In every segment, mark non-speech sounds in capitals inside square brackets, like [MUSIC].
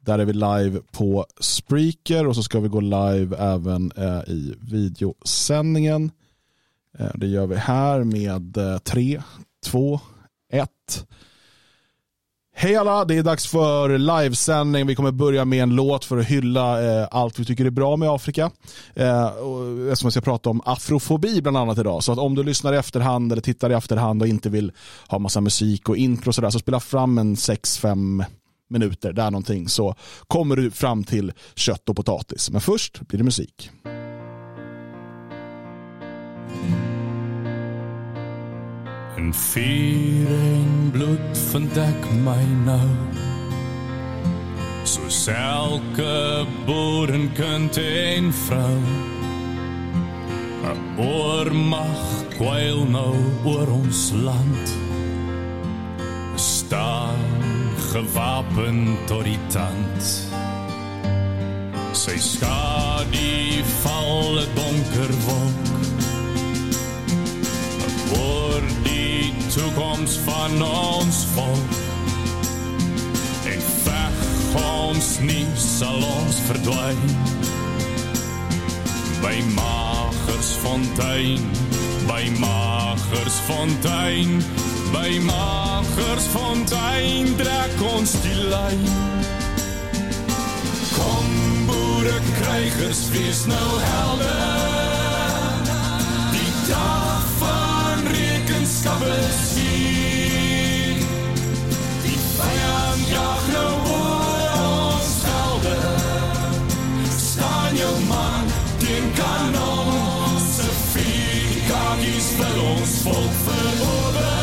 Där är vi live på Spreaker och så ska vi gå live även eh, i videosändningen. Eh, det gör vi här med 3, 2, 1. Hej alla, det är dags för livesändning. Vi kommer börja med en låt för att hylla eh, allt vi tycker är bra med Afrika. Eh, och, eftersom vi ska prata om afrofobi bland annat idag. Så att om du lyssnar i efterhand eller tittar i efterhand och inte vill ha massa musik och intro och sådär så spela fram en 6-5 minuter där någonting så kommer du fram till kött och potatis. Men först blir det musik. En viering bloed verdek my nou Soos elke boerenkind en vrou 'n oormag kwijl nou oor ons land staan gewapen tot die tand Sy skadu val 'n donker wolk word die toekoms van ons volk. En veg ons nie sal ons verdwyn. By Magersfontein, by Magersfontein, by Magersfontein trek ons die lyn. Kom boere krygers, wees nou helder. Die dag van rekenskap is hier. Die vijand jag nou oor ons velde. Staan jou man, teen kanon. Se vier kakies vir ons volk verober.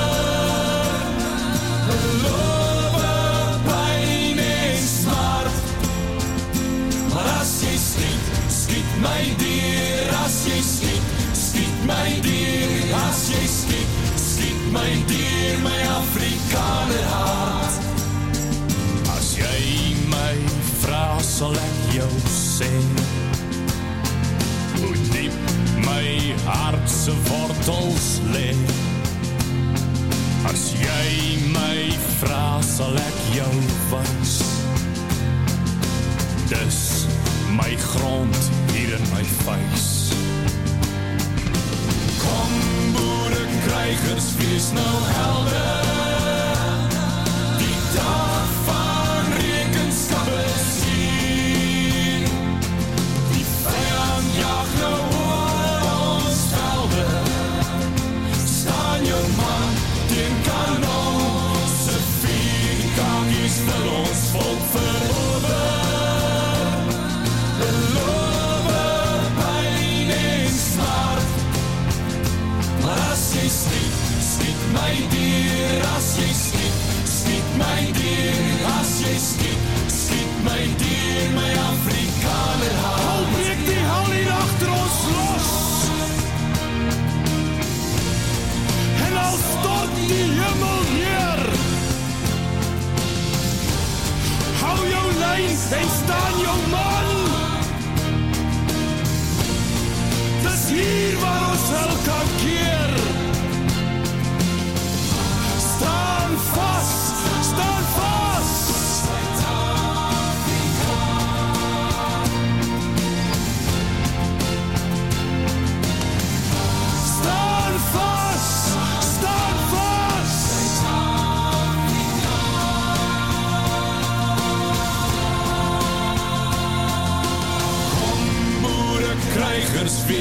My dier. As jy skiet, skiet my dier. As jy skiet, skiet my dier. My Afrikaner hart. As jy my vra, sal ek jou sê. Hoe diep my hart se wortels lê. As jy my vra, sal ek jou wys. Dis my grond hier in my vuis. Kom boere krygers, wees nou helder.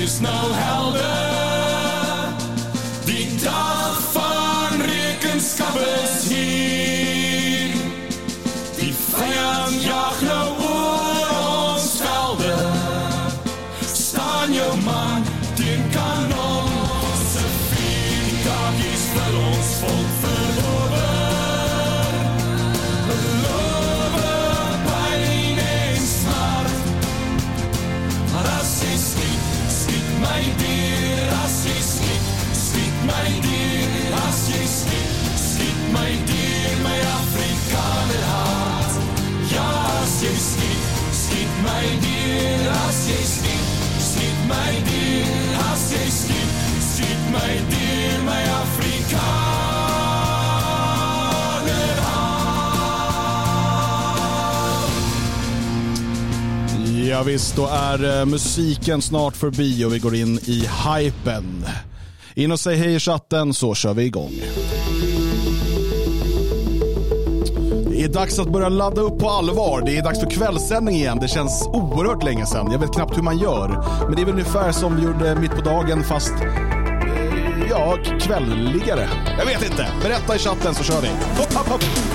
snel helder. mig till mig afrikaner Ja, visst, då är eh, musiken snart förbi och vi går in i hypen. In och säg hej i chatten så kör vi igång. Det är dags att börja ladda upp på allvar. Det är dags för kvällssändning igen. Det känns oerhört länge sedan. Jag vet knappt hur man gör. Men det är väl ungefär som vi gjorde mitt på dagen fast ja, kvälligare. Jag vet inte. Berätta i chatten så kör vi. Hopp, hopp, hopp.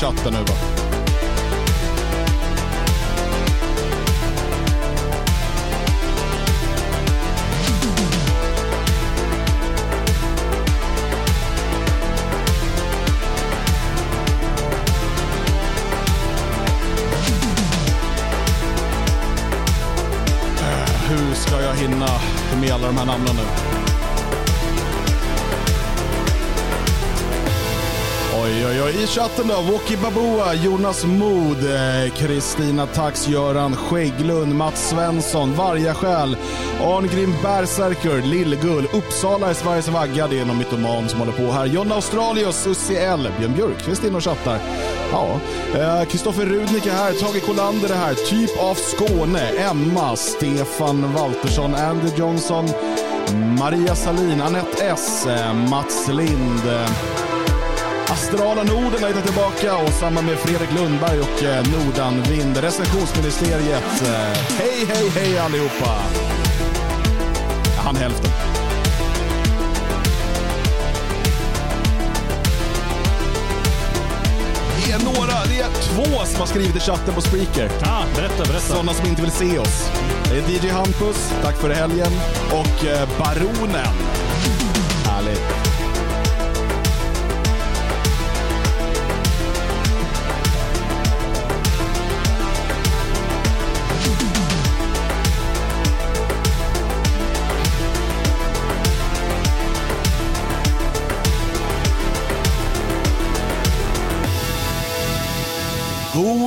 Chatten nu bara. Chatten då. Woki Babua, Jonas Mod, eh, Kristina Tax, Göran Skägglund, Mats Svensson, Vargasjäl, Arngrim Berserker, Lillgull, Uppsala är Sveriges vagga. Det är någon mytoman som håller på här. John Australius, Sussi L, Björn Björkqvist in och chattar. Ja, eh, Rudnick är här, Tage Kolander är här, Typ av Skåne, Emma, Stefan Waltersson, Andy Johnson, Maria Salin, Annette S, eh, Mats Lind, eh, Astrala Norden har hittat tillbaka och samma med Fredrik Lundberg och eh, Nordanvind. Recensionsministeriet. Eh, hej, hej, hej allihopa! Hann hälften. Det är några, det är två som har skrivit i chatten på Spreaker. Ah, berätta, berätta. Sådana som inte vill se oss. Det är DJ Hampus, tack för helgen. Och eh, Baronen. Härligt.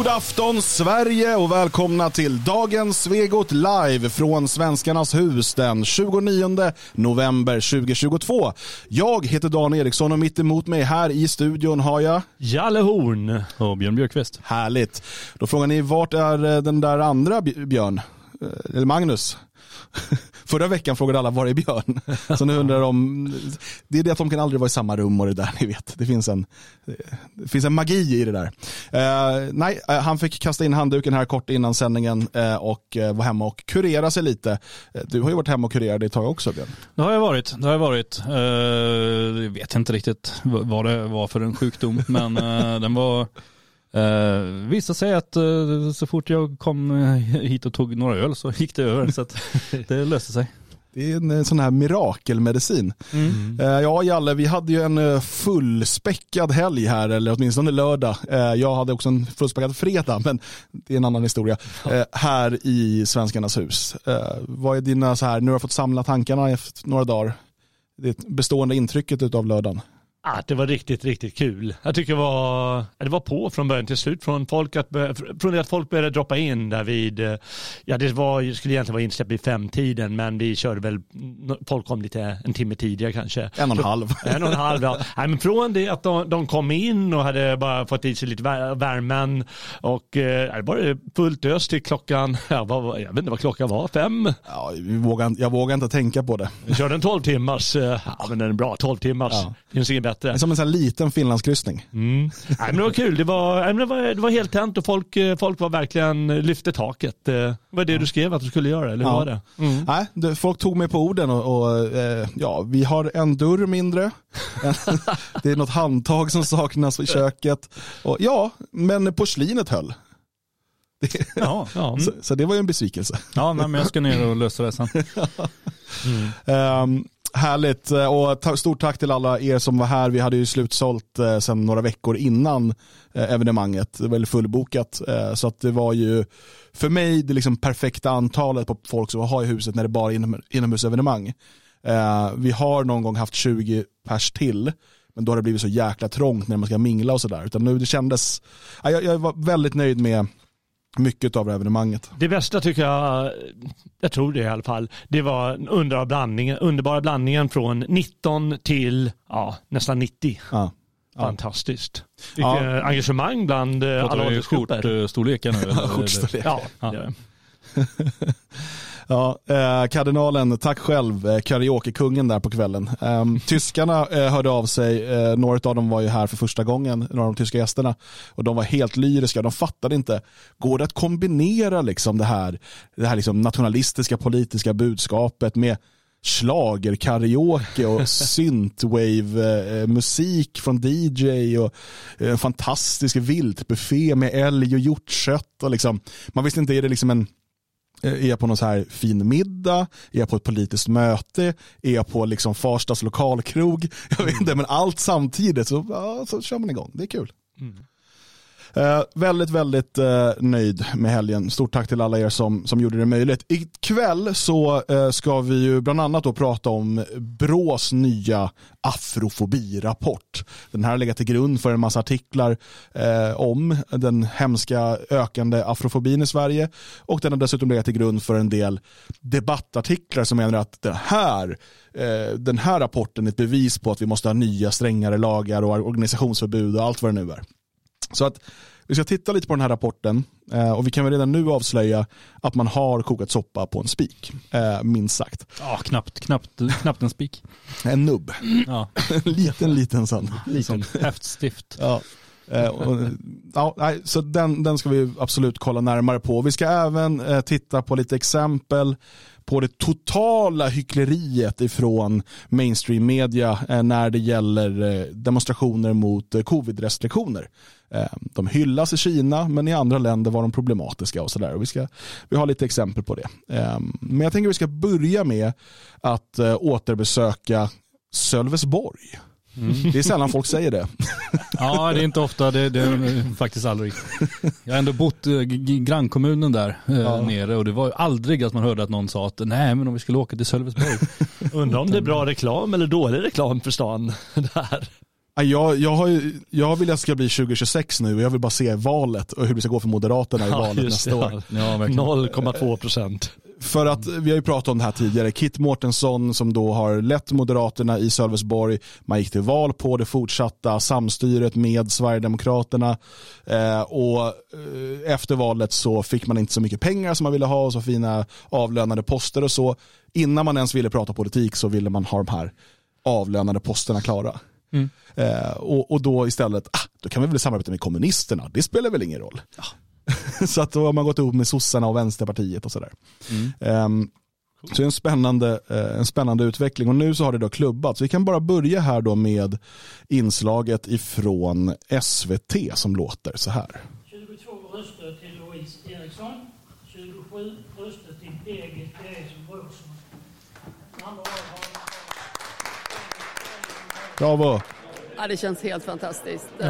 God afton Sverige och välkomna till dagens Svegot live från Svenskarnas hus den 29 november 2022. Jag heter Dan Eriksson och mitt emot mig här i studion har jag Jalle Horn och Björn Björkqvist. Härligt. Då frågar ni vart är eh, den där andra Bj- Björn? Eh, Eller Magnus? [LAUGHS] Förra veckan frågade alla var är Björn? [LAUGHS] Så nu undrar de, det är det att de kan aldrig vara i samma rum och det där [LAUGHS] ni vet. Det finns en, det finns en magi i det där. Eh, nej, eh, han fick kasta in handduken här kort innan sändningen eh, och var hemma och kurera sig lite. Du har ju varit hemma och kurerat dig ett tag också Björn. Det har jag varit. Det har jag varit. Jag vet inte riktigt vad det var för en sjukdom, men den var Uh, visade sig att eh, så fort jag kom eh, hit och tog några öl så gick det över. Så att [LAUGHS] det löste sig. Det är en sån här mirakelmedicin. Eh, Ja, Jalle, vi hade ju en fullspäckad helg här, eller åtminstone lördag. Jag hade också en fullspäckad fredag, men det är en annan historia. Eh, Här i Svenskarnas hus. Vad är dina, så här, nu har jag fått samla tankarna efter några dagar, det bestående intrycket av lördagen? Ah, det var riktigt, riktigt kul. Jag tycker det var, det var på från början till slut. Från, folk att, från det att folk började droppa in där vid, eh, ja det var, skulle egentligen vara insläpp vid femtiden men vi körde väl, folk kom lite en timme tidigare kanske. En och en halv. [LAUGHS] En och en halv, ja. Nej, men från det att de, de kom in och hade bara fått i sig lite vär- värmen och eh, det var fullt ös till klockan, [LAUGHS] ja, var- jag vet inte vad klockan var, fem? Ja, vi vågar, jag vågar inte tänka på det. Vi körde en 12 timmars, eh, ja men den är bra, 12 timmars, Ja. finns inget bättre. Det är som en sån här liten finlandskryssning. Mm. Nej, men det var kul. Det var, nej, men det var, det var helt tänt och folk, eh, folk var verkligen lyfte taket. Eh, Det var det du skrev att du skulle göra, eller hur Ja. var det? Mm. Nej, det, folk tog mig på orden och, och eh, ja, vi har en dörr mindre. [LAUGHS] Det är något handtag som saknas i köket. Och, ja, men porslinet höll. Det, Ja, [LAUGHS] Ja. så, så det var ju en besvikelse. ja nej, men jag ska ner och lösa det sen. [LAUGHS] Ehm, Härligt eh, och ta- stort tack till alla er som var här. Vi hade ju slutsålt eh, sedan några veckor innan eh, evenemanget. Det var väl fullbokat. Eh, så att det var ju för mig det liksom perfekta antalet på folk som var i huset när det bara är inom, inomhusevenemang. Eh, vi har någon gång haft 20 pers till. Men då har det blivit så jäkla trångt när man ska mingla och sådär. Utan nu det kändes, jag, jag var väldigt nöjd med mycket av evenemanget. Det bästa tycker jag, jag tror det i alla fall, det var den underbara blandningen, underbara blandningen från 19 till ja, nästan 90. Ja. Fantastiskt. Ja. Vilket engagemang bland eh, alla Pratar vi åldersgrupper. skjortstorlekar nu? eller? [LAUGHS] Ja, Ja. Ja, eh, kardinalen, tack själv, eh, karaokekungen där på kvällen. Ehm, [LAUGHS] tyskarna eh, hörde av sig, eh, några av dem var ju här för första gången, några av de tyska gästerna, och de var helt lyriska, de fattade inte, går det att kombinera liksom det här, det här liksom nationalistiska politiska budskapet med slager, karaoke och [LAUGHS] synthwave eh, musik från DJ och eh, en fantastisk viltbuffé med älg och hjortkött och liksom, man visste inte, är det liksom en Eh, Eh, är jag på någon så här fin middag? Är jag på ett politiskt möte? Är jag på liksom Farstas lokalkrog? [LAUGHS] Jag vet inte, men allt samtidigt så, ja, så kör man igång. Det är kul. Mm. Eh, väldigt, väldigt eh, nöjd med helgen. Stort tack till alla er som, som gjorde det möjligt. Ikväll så eh, ska vi ju bland annat då prata om Brås nya afrofobirapport. Den här har legat till grund för en massa artiklar eh, om den hemska ökande afrofobin i Sverige och den har dessutom legat till grund för en del debattartiklar som menar att det här, eh, den här rapporten är ett bevis på att vi måste ha nya strängare lagar och organisationsförbud och allt vad det nu är. Så att vi ska titta lite på den här rapporten eh, och vi kan väl redan nu avslöja att man har kokat soppa på en spik, eh, minst sagt. Ja, knappt, knappt, knappt en spik. [LAUGHS] En nubb, Ja, [LAUGHS] en liten liten sån. [LAUGHS] som häftstift. Ja. Eh, och, ja, nej, så den, den ska vi absolut kolla närmare på. Vi ska även titta på lite exempel på det totala hyckleriet ifrån mainstream media eh, när det gäller eh, demonstrationer mot eh, covid-restriktioner. De hyllas i Kina men i andra länder var de problematiska och sådär. Vi, ska, vi har lite exempel på det. Men jag tänker att vi ska börja med att återbesöka Sölvesborg. Det är sällan folk säger det. [LAUGHS] Ja, det är inte ofta, det, det är faktiskt aldrig. Jag har ändå bott i g- grannkommunen där eh, Ja. nere och det var ju aldrig att man hörde att någon sa att nej men om vi skulle åka till Sölvesborg. [LAUGHS] Undrar om det är bra reklam eller dålig reklam för stan. [LAUGHS] Där. Ja, Jag, jag, har jag vill att det ska bli 2026 nu och jag vill bara se valet och hur det ska gå för Moderaterna i valet just nästa det. år. Ja, verkligen. 0,2 procent. För att vi har ju pratat om det här tidigare. Kit Mårtensson som då har lett Moderaterna i Sölvesborg. Man gick till val på det fortsatta samstyret med Sverigedemokraterna. Eh, och eh, efter valet så fick man inte så mycket pengar som man ville ha och så fina avlönade poster och så. Innan man ens ville prata politik så ville man ha de här avlönade posterna klara. Mm. Eh, och, och då istället, ah, då kan vi väl samarbeta med kommunisterna, det spelar väl ingen roll. [LAUGHS] så att då har man gått ihop med sossarna och vänsterpartiet och sådär. Ehm, så det är en spännande, eh, en spännande utveckling och nu så har det då klubbats. Vi kan bara börja här då med inslaget ifrån SVT som låter så här. 22 röster till Louise Eriksson, 27 röster till Birgit Eriksson Brorsson. Bravo! Ja, det känns helt fantastiskt. Eh,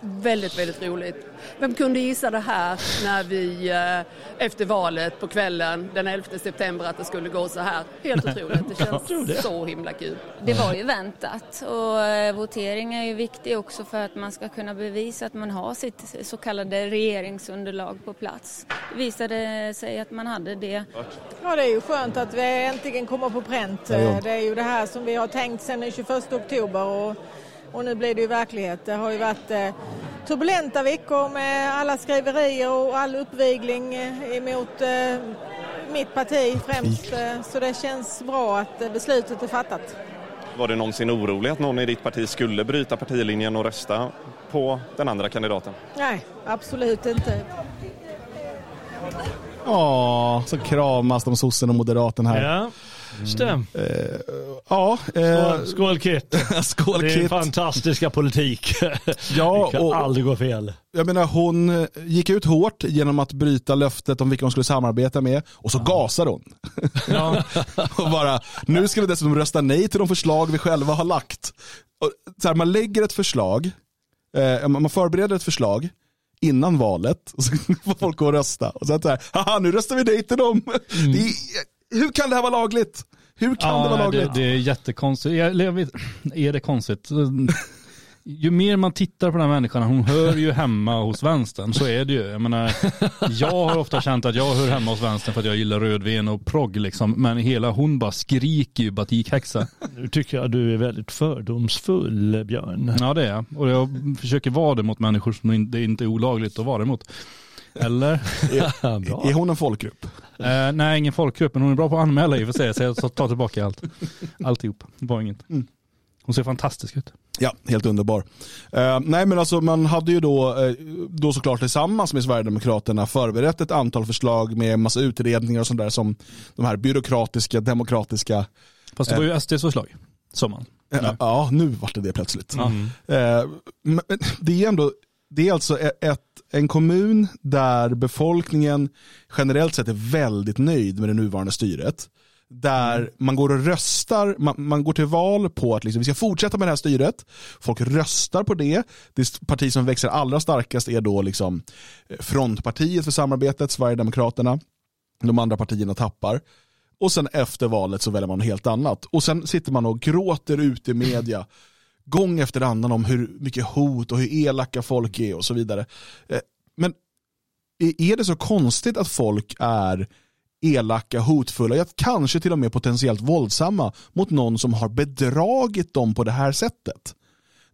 väldigt, väldigt roligt. Vem kunde gissa det här när vi eh, efter valet på kvällen den 11 september att det skulle gå så här? Helt otroligt. Det [LAUGHS] känns så himla kul. Det var ju väntat och eh, votering är ju viktig också för att man ska kunna bevisa att man har sitt så kallade regeringsunderlag på plats. Det visade sig att man hade det. Ja, det är ju skönt att vi äntligen kommer på pränt. Ja. Det är ju det här som vi har tänkt sedan den 21 oktober och, och nu blir det ju verklighet. Det har ju varit eh, turbulenta veckor med alla skriverier och all uppvigling eh, emot eh, mitt parti främst. Så det känns bra att beslutet är fattat. Var du någonsin orolig att någon i ditt parti skulle bryta partilinjen och rösta på den andra kandidaten? Nej, absolut inte. Ja, så kramas de sossen och moderaten här. Ja. Stäm. Eh, ja, eh, Skål, skål Kit. [LAUGHS] skål Det är Kit. fantastiska politik. [LAUGHS] Ja, det kan och- aldrig gå fel. Jag menar hon eh, gick ut hårt genom att bryta löftet om vilka hon skulle samarbeta med och så gasade hon. [LAUGHS] Ja. och bara, nu ska vi dessutom rösta nej till de förslag vi själva har lagt. Och, så här, man lägger ett förslag, eh, man förbereder ett förslag innan valet och så får folk gå och rösta. Och sen så här, haha nu röstar vi nej till dem. Det är, hur kan det här vara lagligt? Hur kan det vara Ja, lagligt? det, det är jättekonstigt. Jag, jag vet, är det konstigt? [LAUGHS] Ju mer man tittar på den här människan, hon hör ju hemma hos vänstern, så är det ju. Jag, menar, jag har ofta känt att jag hör hemma hos vänstern för att jag gillar rödvin och progg liksom. Men hela hon bara skriker ju batikhäxa. Nu tycker jag du är väldigt fördomsfull Björn. Ja det är jag. Och jag försöker vara det mot människor som det inte är olagligt att vara det mot. Eller? [LAUGHS] [LAUGHS] Bra. Är hon en folkgrupp? Eh, nej, ingen folkgrupp, men hon är bra på att anmäla i och för sig, så jag tar tillbaka allt. [LAUGHS] Alltihop, det var inget. Hon ser fantastisk ut. Ja, helt underbar. Eh, nej men alltså man hade ju då, eh, då såklart tillsammans med Sverigedemokraterna förberett ett antal förslag med massa utredningar och sånt där som de här byråkratiska, demokratiska, Fast det var ju SDs förslag, sa man. eh, ja nu vart det det plötsligt. Ja. Eh, men det är ändå, det är alltså ett, en kommun där befolkningen generellt sett är väldigt nöjd med det nuvarande styret. Där man går och röstar, man, man går till val på att liksom, vi ska fortsätta med det här styret. Folk röstar på det. Det parti som växer allra starkast är då liksom eh, frontpartiet för samarbetet, Sverigedemokraterna. De andra partierna tappar. Och sen efter valet så väljer man något helt annat. Och sen sitter man och gråter ut i media gång efter annan om hur mycket hot och hur elaka folk är och så vidare. Eh, men är- är det så konstigt att folk är elaka, hotfulla, ja, kanske till och med potentiellt våldsamma mot någon som har bedragit dem på det här sättet?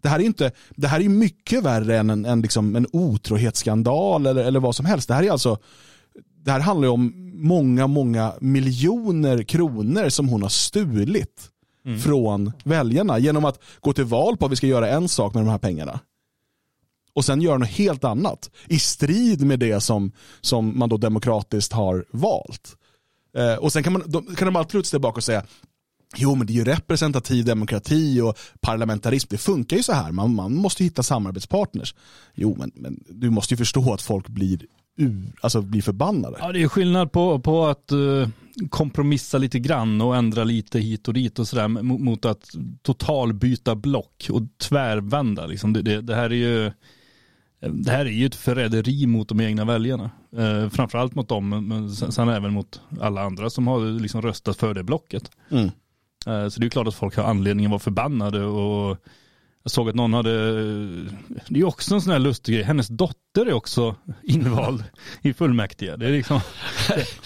Det här är, inte, det här är mycket värre än en, en, liksom en otrohetsskandal eller, eller vad som helst. Det här är alltså det här handlar ju om många, många miljoner kronor som hon har stulit Mm. från väljarna genom att gå till val på att vi ska göra en sak med de här pengarna. Och sen göra något helt annat i strid med det som, som man då demokratiskt har valt. Eh, och sen kan, man, de, kan de alltid luta sig tillbaka och säga Jo men det är ju representativ demokrati och parlamentarism. Det funkar ju så här. Man, man måste hitta samarbetspartners. Jo men, men du måste ju förstå att folk blir, ur, alltså blir förbannade. Ja, det är skillnad på, på att eh, kompromissa lite grann och ändra lite hit och dit och sådär mot, mot att totalbyta block och tvärvända. Liksom. Det, det, det här är ju det här är ju ett förräderi mot de egna väljarna. Eh, framförallt mot dem, men- sen, sen även mot alla andra som har liksom röstat för det blocket. Mm. Eh, så det är klart att folk har anledning att vara förbannade och jag såg att någon hade, det är också en sån här lustig grej, hennes dotter är också invald i fullmäktige. Det är liksom,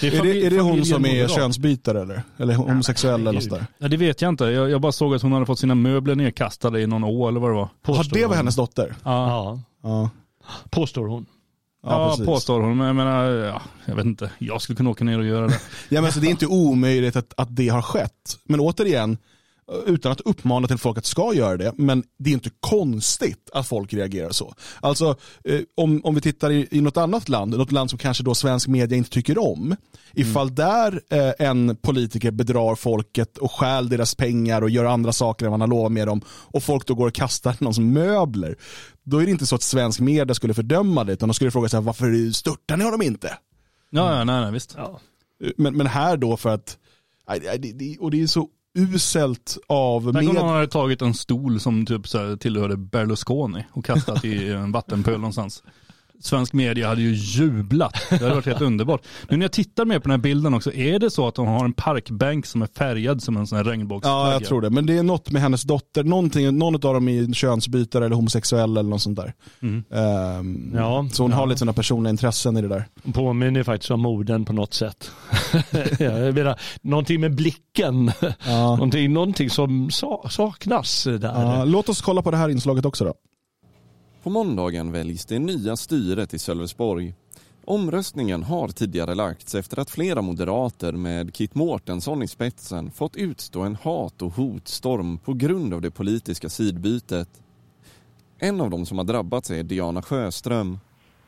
det, Är det, familj- är det hon som är moderat. könsbytare eller? Eller homosexuell eller något sådär? Ja, det vet jag inte. Jag, jag bara såg att hon hade fått sina möbler nedkastade i någon å eller vad det var. Ja, det var hennes dotter? Ja, Ja, påstår hon. ja, ja påstår hon. Men jag menar, ja, jag vet inte. Jag skulle kunna åka ner och göra det. [LAUGHS] Ja, men alltså, det är inte omöjligt att, att det har skett. Men återigen, utan att uppmana till folk att ska göra det, men det är inte konstigt att folk reagerar så. Alltså eh, om, om vi tittar i, i något annat land, något land som kanske då svensk media inte tycker om, ifall där eh, en politiker bedrar folket och stjäl deras pengar och gör andra saker än vad han har lovat med dem och folk då går och kastar [LAUGHS] någons möbler, då är det inte så att svensk media skulle fördöma det, utan de skulle fråga sig varför störtar ni honom inte? Ja, ja nej, nej, visst. Ja. Men, men här då för att, och det är så uselt av Tänk om någon hade tagit en stol som typ så tillhörde Berlusconi och kastat i en vattenpöl någonstans. Svensk media hade ju jublat. Det hade varit helt underbart. Nu när jag tittar mer på den här bilden också, är det så att hon har en parkbänk som är färgad som en sån här regnbågsflagga? Ja, jag tror det. Men det är något med hennes dotter. Någonting, någon av dem är könsbytare eller homosexuell eller något sånt där. Mm. Ehm, Ja, så hon ja. har lite sina personliga intressen i det där. Hon påminner faktiskt om moden på något sätt. [LAUGHS] jag menar, någonting med blicken. Ja. Någonting, någonting som sa, saknas där. Ja, låt oss kolla på det här inslaget också då. På måndagen väljs det nya styret i Sölvesborg. Omröstningen har tidigare lagts efter att flera moderater med Kit Mårtensson i spetsen fått utstå en hat och hotstorm på grund av det politiska sidbytet. En av dem som har drabbats är Diana Sjöström.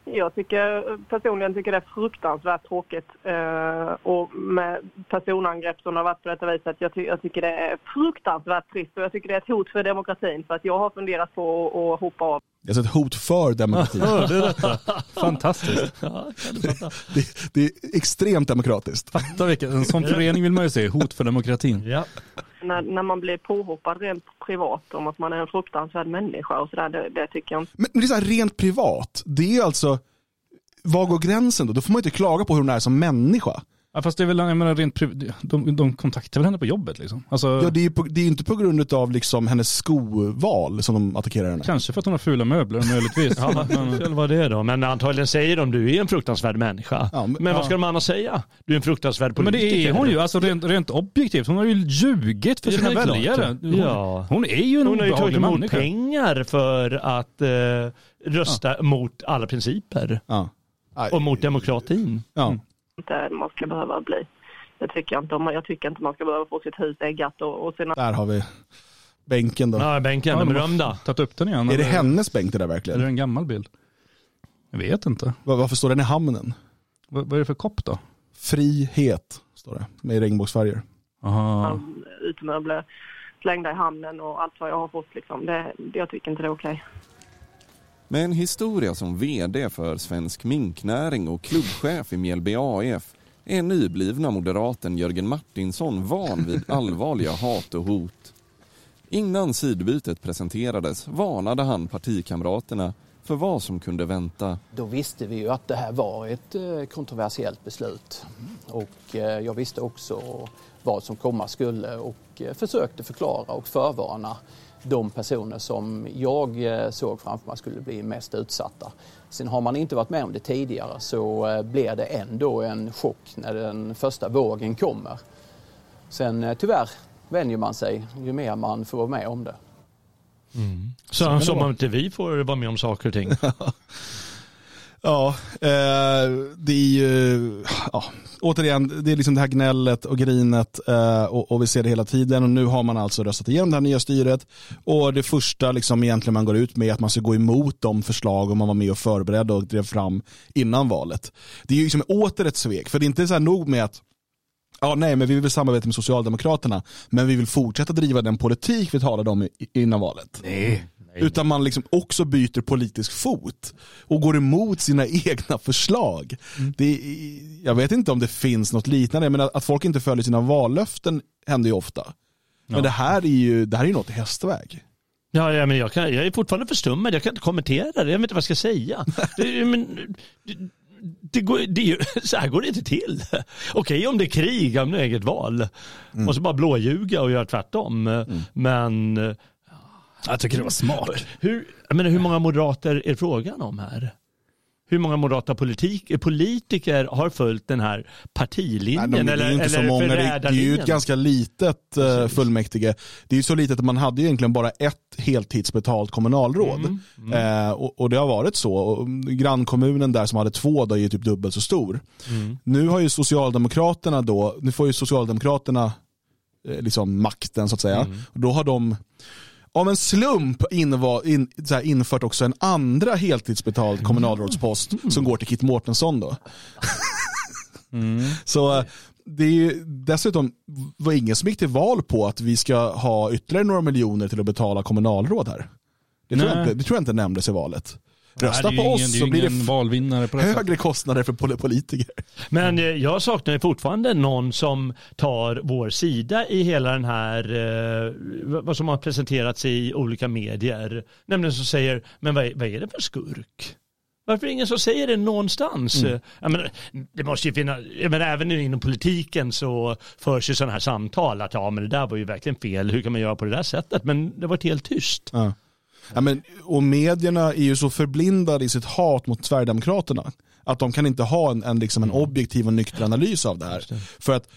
Jag tycker personligen tycker det är fruktansvärt tråkigt eh, och med personangrepp som har varit på detta viset. Jag, ty jag tycker det är fruktansvärt trist och jag tycker det är ett hot för demokratin för att jag har funderat på att- att hoppa av. Det är alltså ett hot för demokratin. Hörde du detta? Fantastiskt. [LAUGHS] det, det är extremt demokratiskt. Fatta vilken, en sån förening vill man ju se, hot för demokratin. Ja. När, när man blir påhoppad rent privat om att man är en fruktansvärd människa och sådär, det, det tycker jag inte. Men men det är så här rent privat. Det är alltså, var går gränsen då? Då får man inte klaga på hur hon är som människa. Ja, fast det är väl, jag menar rent priv- de, de kontaktar väl henne på jobbet liksom? Alltså, Ja, det är ju på- det är inte på grund av liksom hennes skoval som de attackerar henne. Kanske för att hon har fula möbler möjligtvis. [LAUGHS] Ja, Men- det var det då. Men antagligen säger de du är en fruktansvärd människa. men ja. vad ska de annars säga? Du är en fruktansvärd Men politiker. det är hon ju, alltså rent, rent objektivt. Hon har ju ljugit för Ja, sina är väljare. Hon, Ja. hon är ju en Hon har ju tagit emot människa. pengar för att eh, rösta mot alla principer. Och mot demokratin. Ja. Inte man ska behöva bli. Det tycker jag inte. om. Jag tycker inte man ska behöva få sitt hus äggat och, och sina... Där har vi bänken då. Ja, bänken, den berömda. Tagit upp den igen. Är det hennes bänk det där verkligen? Eller är det en gammal bild? Jag vet inte. Va- Varför står den i hamnen? Vad, vad är det för kopp då? Frihet, står det. Med regnbågsfärger. Aha. utemöbler slängda i hamnen och allt vad jag har fått. Liksom. Det, det, jag tycker inte det är okej. Med en historia som VD för Svensk Minknäring och klubbchef i Mjällby AF är nyblivna moderaten Jörgen Martinsson van vid allvarliga hat och hot. Innan sidbytet presenterades varnade han partikamraterna för vad som kunde vänta. Då visste vi ju att det här var ett eh, kontroversiellt beslut. Och eh, jag visste också vad som komma skulle och eh, försökte förklara och förvarna de personer som jag eh, såg framför mig skulle bli mest utsatta. Sen har man inte varit med om det tidigare så eh, blir det ändå en chock när den första vågen kommer. Sen eh, tyvärr vänjer man sig ju mer man får vara med om det. Så, kan det som om inte vi får vara med om saker och ting. [LAUGHS] Ja, eh, det är ju, ja, återigen, det är liksom det här gnället och grinet eh, och, och vi ser det hela tiden och nu har man alltså röstat igenom det här nya styret och det första liksom egentligen man går ut med är att man ska gå emot de förslag om man var med och förberedde och drev fram innan valet. Det är ju liksom åter ett svek, för det är inte så här nog med att Ja, nej, men vi vill samarbeta med Socialdemokraterna, men vi vill fortsätta driva den politik vi talade om innan valet. Nej. Utan man liksom också byter politisk fot och går emot sina [LAUGHS] egna förslag. Det, är- jag vet inte om det finns något liknande, men att folk inte följer sina vallöften händer ju ofta. Men det här är ju det här är ju något i hästväg. Ja, ja men jag, kan, jag är fortfarande förstummad. Jag kan inte kommentera det. Jag vet inte vad jag ska säga. [LAUGHS] Det, men, det, det går, det, är [LAUGHS] så här går det inte till. Okej om det är krig, om det är eget val. Och så bara blåljuga och göra tvärtom. Men... Jag tycker det var smart. Hur, jag menar, hur många moderater är frågan om här? Hur många moderata politik, politiker har följt den här partilinjen? Nej, de, det är eller, inte så eller många, det, det är ju ett ganska litet uh, fullmäktige. Det är ju så litet att man hade egentligen bara ett heltidsbetalt kommunalråd. Mm, Eh, och, och det har varit så. Och grannkommunen där som hade två då är ju typ dubbelt så stor. Mm. Nu har ju Socialdemokraterna då, nu får ju Socialdemokraterna eh, liksom makten så att säga. Mm. Och då har de av en slump inva, in, här, infört också en andra heltidsbetald kommunalrådspost som går till Kit Mårtensson då. [LAUGHS] Så eh, det är ju dessutom var ingen som gick till val på att vi ska ha ytterligare några miljoner till att betala kommunalråd här. Det tror, jag inte, det tror jag inte nämndes i valet. Rösta på oss ingen- det är så blir det valvinnare på det sättet. högre kostnader för pol- politiker. Men eh, jag saknar fortfarande någon som tar vår sida i hela den här, eh, vad som har presenterats i olika medier. Nämligen som säger, men vad är, vad är det för skurk? Varför är det ingen som säger det någonstans? Mm. Jag menar, det måste ju finnas, jag menar, även inom politiken så förs ju sådana här samtal att ja men det där var ju verkligen fel, hur kan man göra på det där sättet? Men det var helt tyst. Ja. Ja, men, och medierna är ju så förblindade i sitt hat mot Sverigedemokraterna att de kan inte ha en, en, liksom en objektiv och nykter analys av det här. För att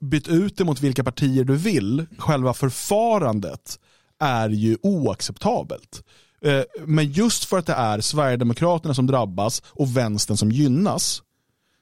byt ut det mot vilka partier du vill, själva förfarandet är ju oacceptabelt. Eh, Men just för att det är Sverigedemokraterna som drabbas och vänstern som gynnas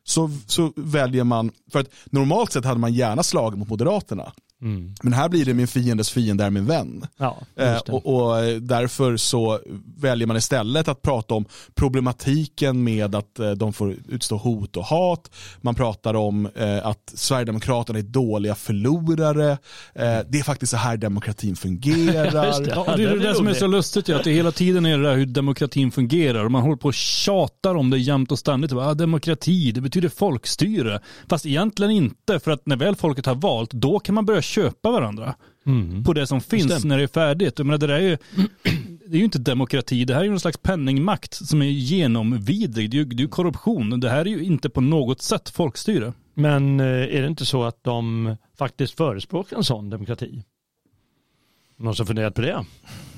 så, så väljer man, för att normalt sett hade man gärna slagit mot Moderaterna. Mm. Men här blir det min fiendes fiende är min vän. Ja, Eh, det. och, och eh, därför så väljer man istället att prata om problematiken med att eh, de får utstå hot och hat. Man pratar om eh, att Sverigedemokraterna är dåliga förlorare. Eh, det är faktiskt så här demokratin [LAUGHS] fungerar. Ja, och det är det, som är så lustigt, ju, att det hela tiden är det där hur demokratin fungerar. Och man håller på och tjatar om det jämt och ständigt. Ah, demokrati, det betyder folkstyre. Fast egentligen inte, för att när väl folket har valt, då kan man börja köpa varandra. Mm. På det som finns det. när det är färdigt. Jag menar, det, där är ju, [CLEARS THROAT] det är ju inte demokrati, det här är ju någon slags penningmakt som är genomvidrig. Det är ju, det är ju korruption. Det här är ju inte på något sätt folkstyre. Men eh, är det inte så att de faktiskt förespråkar en sån demokrati? Någon som funderat på det?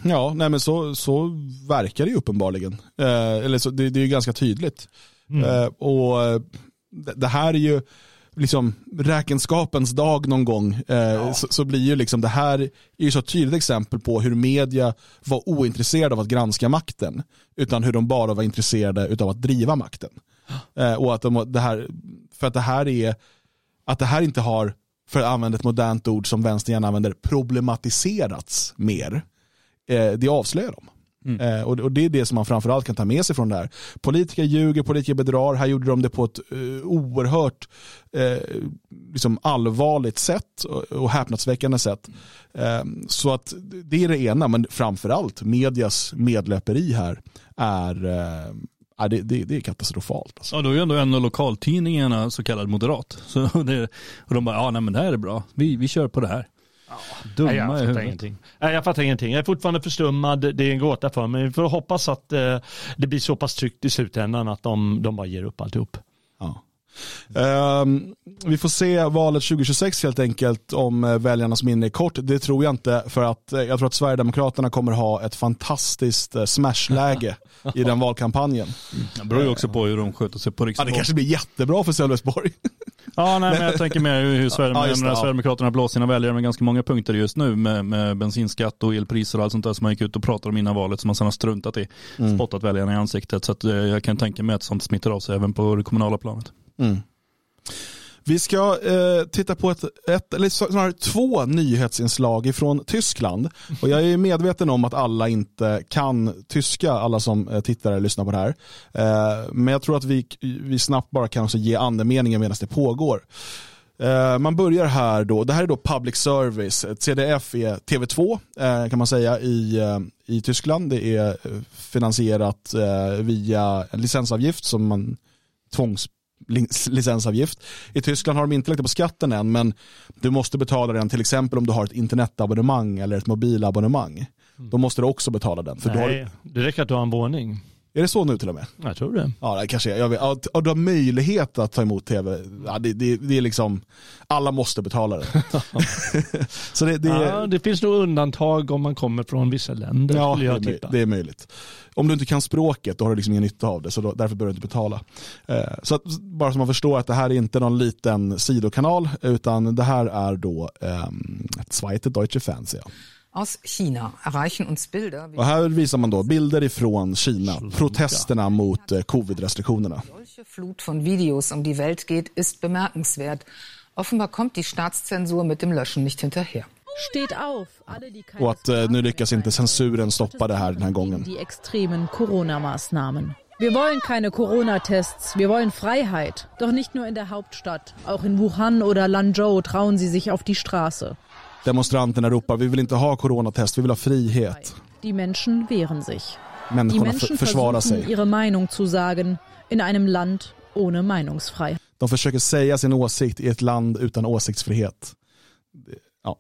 Ja, nej men så, så verkar det ju uppenbarligen. Eh, eller så, det, det är ju ganska tydligt. Mm. Eh, och eh, det, det här är ju liksom räkenskapens dag någon gång. Eh, så, så blir ju liksom det här är ju så ett tydligt exempel på hur media var ointresserade av att granska makten. Utan hur de bara var intresserade av att driva makten. Eh, och att de, det här, för att det här är, att det här inte har, för att använda ett modernt ord som vänstern gärna använder, problematiserats mer. Eh, det avslöjar dem. Eh, och, och det är det som man framförallt kan ta med sig från det här. Politiker ljuger, politiker bedrar. Här gjorde de det på ett eh, oerhört eh, liksom allvarligt sätt och, och häpnadsväckande sätt. Eh, så att det är det ena, men framförallt medias medlöperi här är, eh, ja, det, det, det är katastrofalt. Alltså. Ja, då är ju ändå en av lokaltidningarna så kallad moderat. [LAUGHS] Så det, och de bara, ja nej men det här är bra, vi, vi kör på det här. Dumma Nej, jag fattar ingenting. Nej, jag fattar ingenting. Jag är fortfarande förstummad. Det är en gåta för mig. Vi får hoppas att eh, det blir så pass tryggt i slutändan att de, de bara ger upp alltihop. Ja. Ehm, vi får se valet 2026 helt enkelt om eh, väljarnas minne är kort. Det tror jag inte för att eh, jag tror att Sverigedemokraterna kommer ha ett fantastiskt eh, smashläge i den valkampanjen. Det beror ju också på hur de sköter sig på Ja, riksnivå. det kanske blir jättebra för Sölvesborg. [LAUGHS] Ja, nej, men jag [LAUGHS] tänker mer hur Sverige, Ja, ja. Sverigedemokraterna blåser sina väljare med ganska många punkter just nu med, med bensinskatt och elpriser och allt sånt där som man gick ut och pratade om innan valet som man sedan har struntat i. Mm. Spottat väljarna i ansiktet. Så att, jag kan tänka mig att sånt smittar av sig även på det kommunala planet. Mm. Vi ska eh, titta på ett, ett, eller snarare två nyhetsinslag ifrån Tyskland. Och jag är medveten om att alla inte kan tyska, alla som eh, tittar eller lyssnar på det här. Eh, men jag tror att vi, vi snabbt bara kan också ge andemeningen medan det pågår. Eh, man börjar här då, det här är då public service, CDF är TV2 eh, kan man säga i, eh, i Tyskland. Det är finansierat via en licensavgift som man tvångs licensavgift. I Tyskland har de inte lagt det på skatten än men du måste betala den till exempel om du har ett internetabonnemang eller ett mobilabonnemang. Då måste du också betala den. För Nej, har, det räcker att du har en våning. Är det så nu till och med? Jag tror det. Ja, det kanske är. Jag vet, ja, och du har möjlighet att ta emot tv. Ja, det, det, det är liksom, alla måste betala det. [LAUGHS] [LAUGHS] så det, det, Ja, det finns nog undantag om man kommer från vissa länder. Ja, skulle det jag är, det är möjligt. Om du inte kan språket då har du liksom ingen nytta av det så då, därför behöver du inte betala. Eh, så att, bara så man förstår att det här är inte någon liten sidokanal utan det här är då ett Zweite Deutsche Fernsehen. Aus China erreichen uns Bilder. wie Och här visar man då bilder ifrån Kina, protesterna mot eh, covid-restriktionerna. solche Flut von Videos um die Welt geht, ist bemerkenswert. Offenbar kommt die Staatszensur mit dem Löschen nicht hinterher. Steht auf, alle, die keine Och att eh, nu lyckas inte censuren stoppa det här den här gången. die extremen Corona-Maßnahmen. Wir wollen keine Corona-Tests, wir wollen Freiheit. Doch nicht nur in der Hauptstadt. Auch in Wuhan oder Lanzhou trauen sie sich auf die Straße. Demonstranterna ropar vi vill inte ha coronatest, vi vill ha frihet. Die Menschen wehren sich. Die Människorna Menschen för, försvarar sig. ihre Meinung zu sagen in einem Land ohne Meinungsfreiheit. De försöker säga sin åsikt i ett land utan åsiktsfrihet. Ja.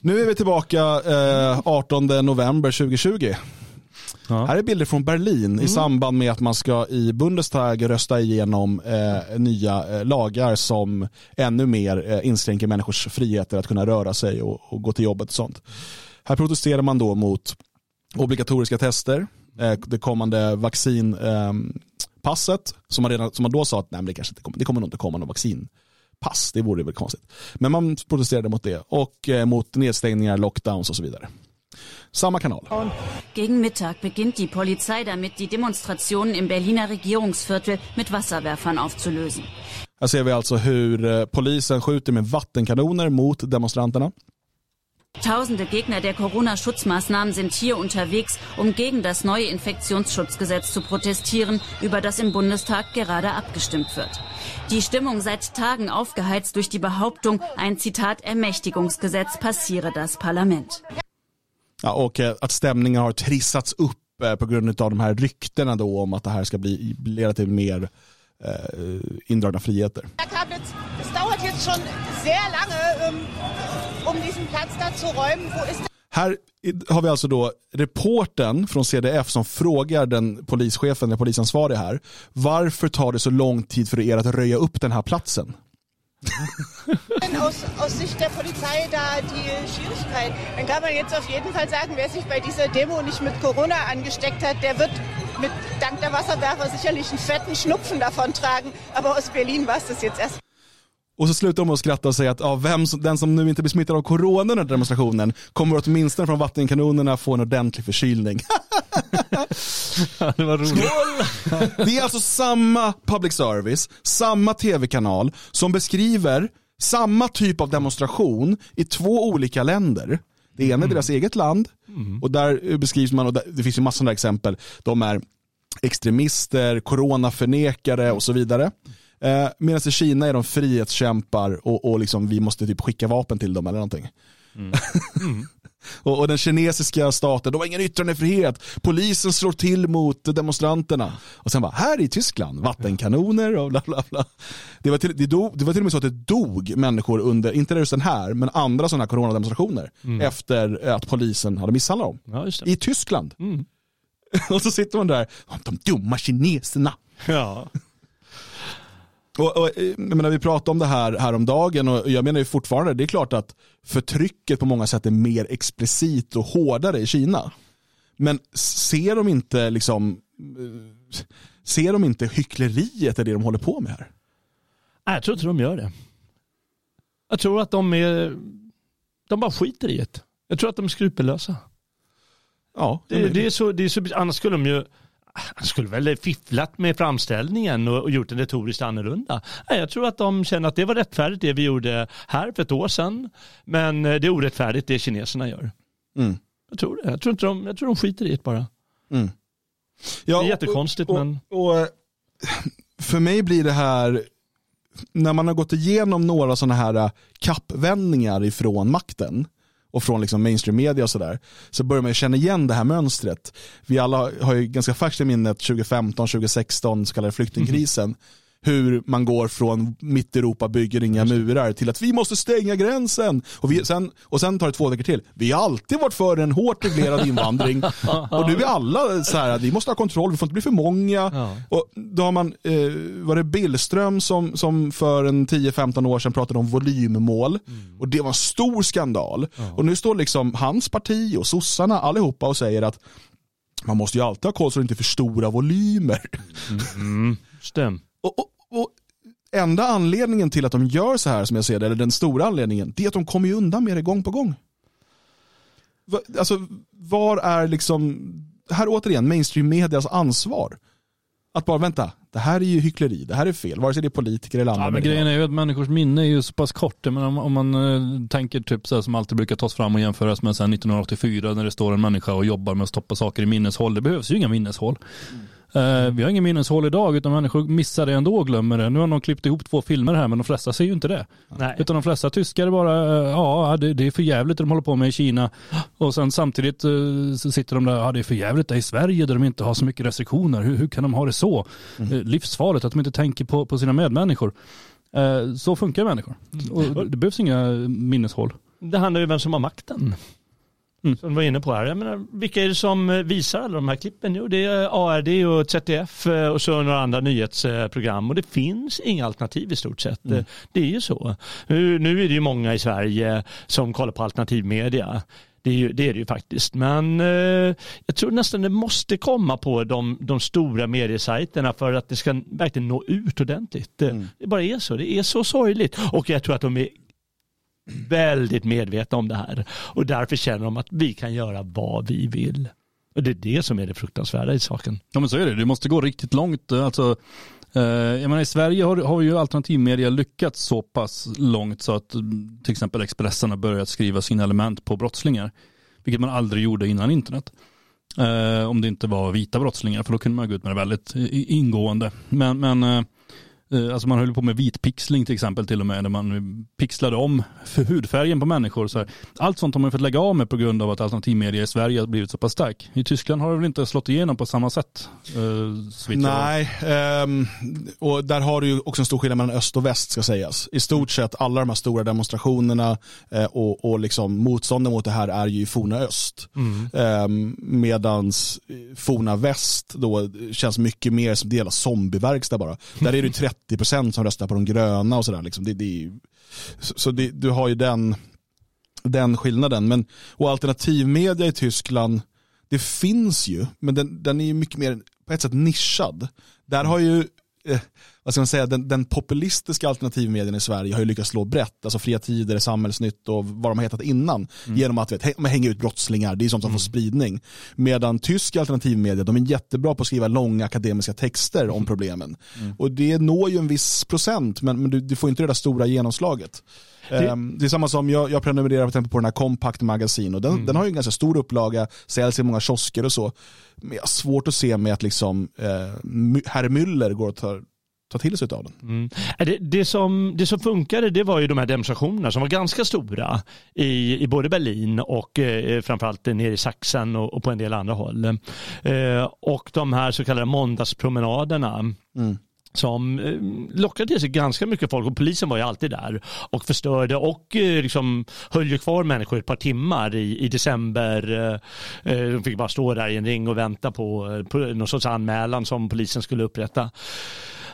Nu är vi tillbaka eh, 18 november 2020. Här är bilder från Berlin i samband med att man ska i Bundestag rösta igenom eh, nya eh, lagar som ännu mer eh, inskränker människors friheter att kunna röra sig och, och gå till jobbet och sånt. Här protesterar man då mot obligatoriska tester, eh, det kommande vaccinpasset som, man redan, som man då sa att nej, det, kanske inte kommer, det kommer nog inte komma någon vaccinpass, det vore väl konstigt. Men man protesterade mot det och eh, mot nedstängningar, lockdowns och så vidare. Samma kanal. Gegen Mittag beginnt die Polizei damit, die Demonstrationen im Berliner Regierungsviertel mit Wasserwerfern aufzulösen. Här ser vi alltså hur eh, polisen skjuter med vattenkanoner mot demonstranterna. Tausende Gegner der Corona-Schutzmaßnahmen sind hier unterwegs, um gegen das neue Infektionsschutzgesetz zu protestieren, über das im Bundestag gerade abgestimmt wird. Die Stimmung seit Tagen aufgeheizt durch die Behauptung, ein Zitat Ermächtigungsgesetz passiere das Parlament. Ja, och eh, att stämningen har trissats upp eh, på grund av de här ryktena då om att det här ska bli, leda till mer eh, indragna friheter. Lange, um, Här har vi alltså då reporten från CDF som frågar den polischefen, den polisansvarige här, varför tar det så lång tid för er att röja upp den här platsen? Aus, aus Sicht der Polizei da die Schwierigkeit? Dann kann man jetzt auf jeden Fall sagen, wer sich bei dieser Demo nicht mit Corona angesteckt hat, der wird mit dank der Wasserwerfer sicherlich einen fetten Schnupfen davontragen. Aber aus Berlin war es das jetzt erst. Och så slutar de att skratta och säga att ja, vem som, den som nu inte blir smittad av corona under demonstrationen kommer åtminstone från vattenkanonerna få en ordentlig förkylning. [LAUGHS] [LAUGHS] det var roligt. [LAUGHS] Det är alltså samma public service, samma tv-kanal som beskriver samma typ av demonstration i två olika länder. Det ena är deras eget land och där beskrivs man, och där, det finns ju massor av exempel, de är extremister, coronaförnekare och så vidare. Eh, Medan i Kina är de frihetskämpar och, och liksom vi måste typ skicka vapen till dem eller någonting. Och, och den kinesiska staten, de har ingen yttrandefrihet. Polisen slår till mot demonstranterna. Och sen bara, här i Tyskland, vattenkanoner och bla bla bla. Det var till, det dog, det var till och med så att det dog människor under, inte just den här, men andra sådana här coronademonstrationer. Mm. Efter att polisen hade misshandlat dem. Ja. I Tyskland. Mm. [LAUGHS] och så sitter man där, de dumma kineserna. Ja. Och, och, jag menar, vi pratade om det här häromdagen och jag menar ju fortfarande, det är klart att förtrycket på många sätt är mer explicit och hårdare i Kina. Men ser de inte liksom eh, ser de inte hyckleriet i det de håller på med här? Nej, jag tror inte de gör det. Jag tror att de är, de bara skiter i det. Jag tror att de är skrupellösa. Ja, Det, det är så, det är så, annars skulle de ju han skulle väl fifflat med framställningen och, och gjort den retoriskt annorlunda. Nej, jag tror att de känner att det var rättfärdigt det vi gjorde här för ett år sedan. Men eh, det är orättfärdigt det kineserna gör. Mm. Jag tror det. Jag tror, inte de, jag tror de skiter i det bara. Mm. det är jättekonstigt och, men... Och, och, för mig blir det här, när man har gått igenom några sådana här äh, kappvändningar ifrån makten och från liksom mainstream media och sådär, så börjar man ju känna igen det här mönstret. Vi alla har ju ganska färskt i minnet 2015, 2016, så kallade flyktingkrisen. Mhm. Hur man går från mitt Europa bygger inga murar till att vi måste stänga gränsen. Och, vi, sen, och sen tar det två veckor till. Vi har alltid varit för en hårt reglerad [LAUGHS] invandring. och nu är alla så här att vi måste ha kontroll, vi får inte bli för många. Och då har man, eh, var det Billström som, som för en 10-15 år sedan pratade om volymmål. Och det var en stor skandal. Och nu står liksom hans parti och sossarna allihopa och säger att man måste ju alltid ha koll så det inte är för stora volymer. Mm. Stäm. [LAUGHS] Och, och, och enda anledningen till att de gör så här som jag ser det, eller den stora anledningen, det är att de kommer ju undan med det gång på gång. Alltså, var är liksom, här återigen, mainstream medias ansvar? Att bara vänta, det här är ju hyckleri, det här är fel, vare sig det är politiker eller andra. Ja, men grejen är ju att människors minne är ju så pass kort. Men om, om man eh, tänker typ så här som alltid brukar tas fram och jämföras med sen 1984 när det står en människa och jobbar med att stoppa saker i minneshåll. Det behövs ju inga minneshåll. Eh, vi har ingen minneshåll idag utan människor missar det ändå och glömmer det. Nu har någon klippt ihop två filmer här men de flesta ser ju inte det. Nej. Utan de flesta tyskar bara, eh, ja det, det är för jävligt det de håller på med i Kina. Och sen samtidigt eh, så sitter de där, ja det är för jävligt det i Sverige där de inte har så mycket restriktioner. Hur, hur kan de ha det så? Eh, livsfarligt att de inte tänker på, på sina medmänniskor. Eh, så funkar människor. Och det behövs inga minneshåll. Det handlar ju om vem som har makten. Som du var inne på här. Jag menar, vilka är det som eh, visar alla de här klippen? Jo, det är ARD och ZDF eh, och så några andra nyhetsprogram. Och det finns inga alternativ i stort sett. Eh, Det är ju så. Nu, nu är det ju många i Sverige som kollar på alternativmedia. Det är, ju, det är det ju faktiskt. Men eh, jag tror nästan det måste komma på de, de stora mediesajterna för att det ska verkligen nå ut ordentligt. Det, det bara är så. Det är så sorgligt. Och jag tror att de är väldigt medvetna om det här. Och därför känner de att vi kan göra vad vi vill. Och det är det som är det fruktansvärda i saken. Ja men så är det, det måste gå riktigt långt. Alltså, Eh, jag menar, I Sverige har, har ju alternativmedia lyckats så pass långt så att mm, till exempel Expressen har börjat skriva sina element på brottslingar. Vilket man aldrig gjorde innan internet. Eh, om det inte var vita brottslingar, för då kunde man gå ut med det väldigt ingående. Men, men eh, alltså man höll på med vitpixling till exempel till och med, när man pixlade om för hudfärgen på människor. Så här. Allt sånt har man fått lägga av med på grund av att alternativmedia i Sverige har blivit så pass stark. I Tyskland har det väl inte slått igenom på samma sätt? Eh. Nej, ehm, och där har du ju också en stor skillnad mellan öst och väst ska sägas. I stort sett alla de här stora demonstrationerna eh, och, och liksom motstånden mot det här är ju i forna öst. Mm. Ehm, medans eh, forna väst då känns mycket mer som del av zombieverkstad bara. Där är det ju [LAUGHS] 30% som röstar på de gröna och sådär. Liksom. Det, det så så det, du har ju den, den skillnaden. Men, och alternativmedia i Tyskland, det finns ju, men den, den är ju mycket mer på ett sätt nischad. Där har ju, eh, vad ska man säga, den, den populistiska alternativmedien i Sverige har ju lyckats slå brett, alltså Fria Tider, Samhällsnytt och vad de har hetat innan, genom att vet, hä- hänga ut brottslingar, det är sånt som får spridning. Medan tysk alternativmedia, de är jättebra på att skriva långa akademiska texter om problemen. Och det når ju en viss procent, men, men du, du får inte det där stora genomslaget. Det- Ehm, Det är samma som jag, jag prenumererar exempel på den här Compact Magazine och den, Mm. den har ju en ganska stor upplaga, säljs i många kiosker och så. Men jag har svårt att se med att liksom, eh, herr Müller går att ta, ta till sig av den. Mm. Det, det, som, det som funkade det var ju de här demonstrationerna som var ganska stora i, i både Berlin och eh, framförallt nere i Sachsen och, och på en del andra håll. Eh, och de här så kallade måndagspromenaderna Mm. som eh, lockade till sig ganska mycket folk och polisen var ju alltid där och förstörde och eh, liksom höll ju kvar människor ett par timmar i, i december. Eh, de fick bara stå där i en ring och vänta på, på någon sorts anmälan som polisen skulle upprätta.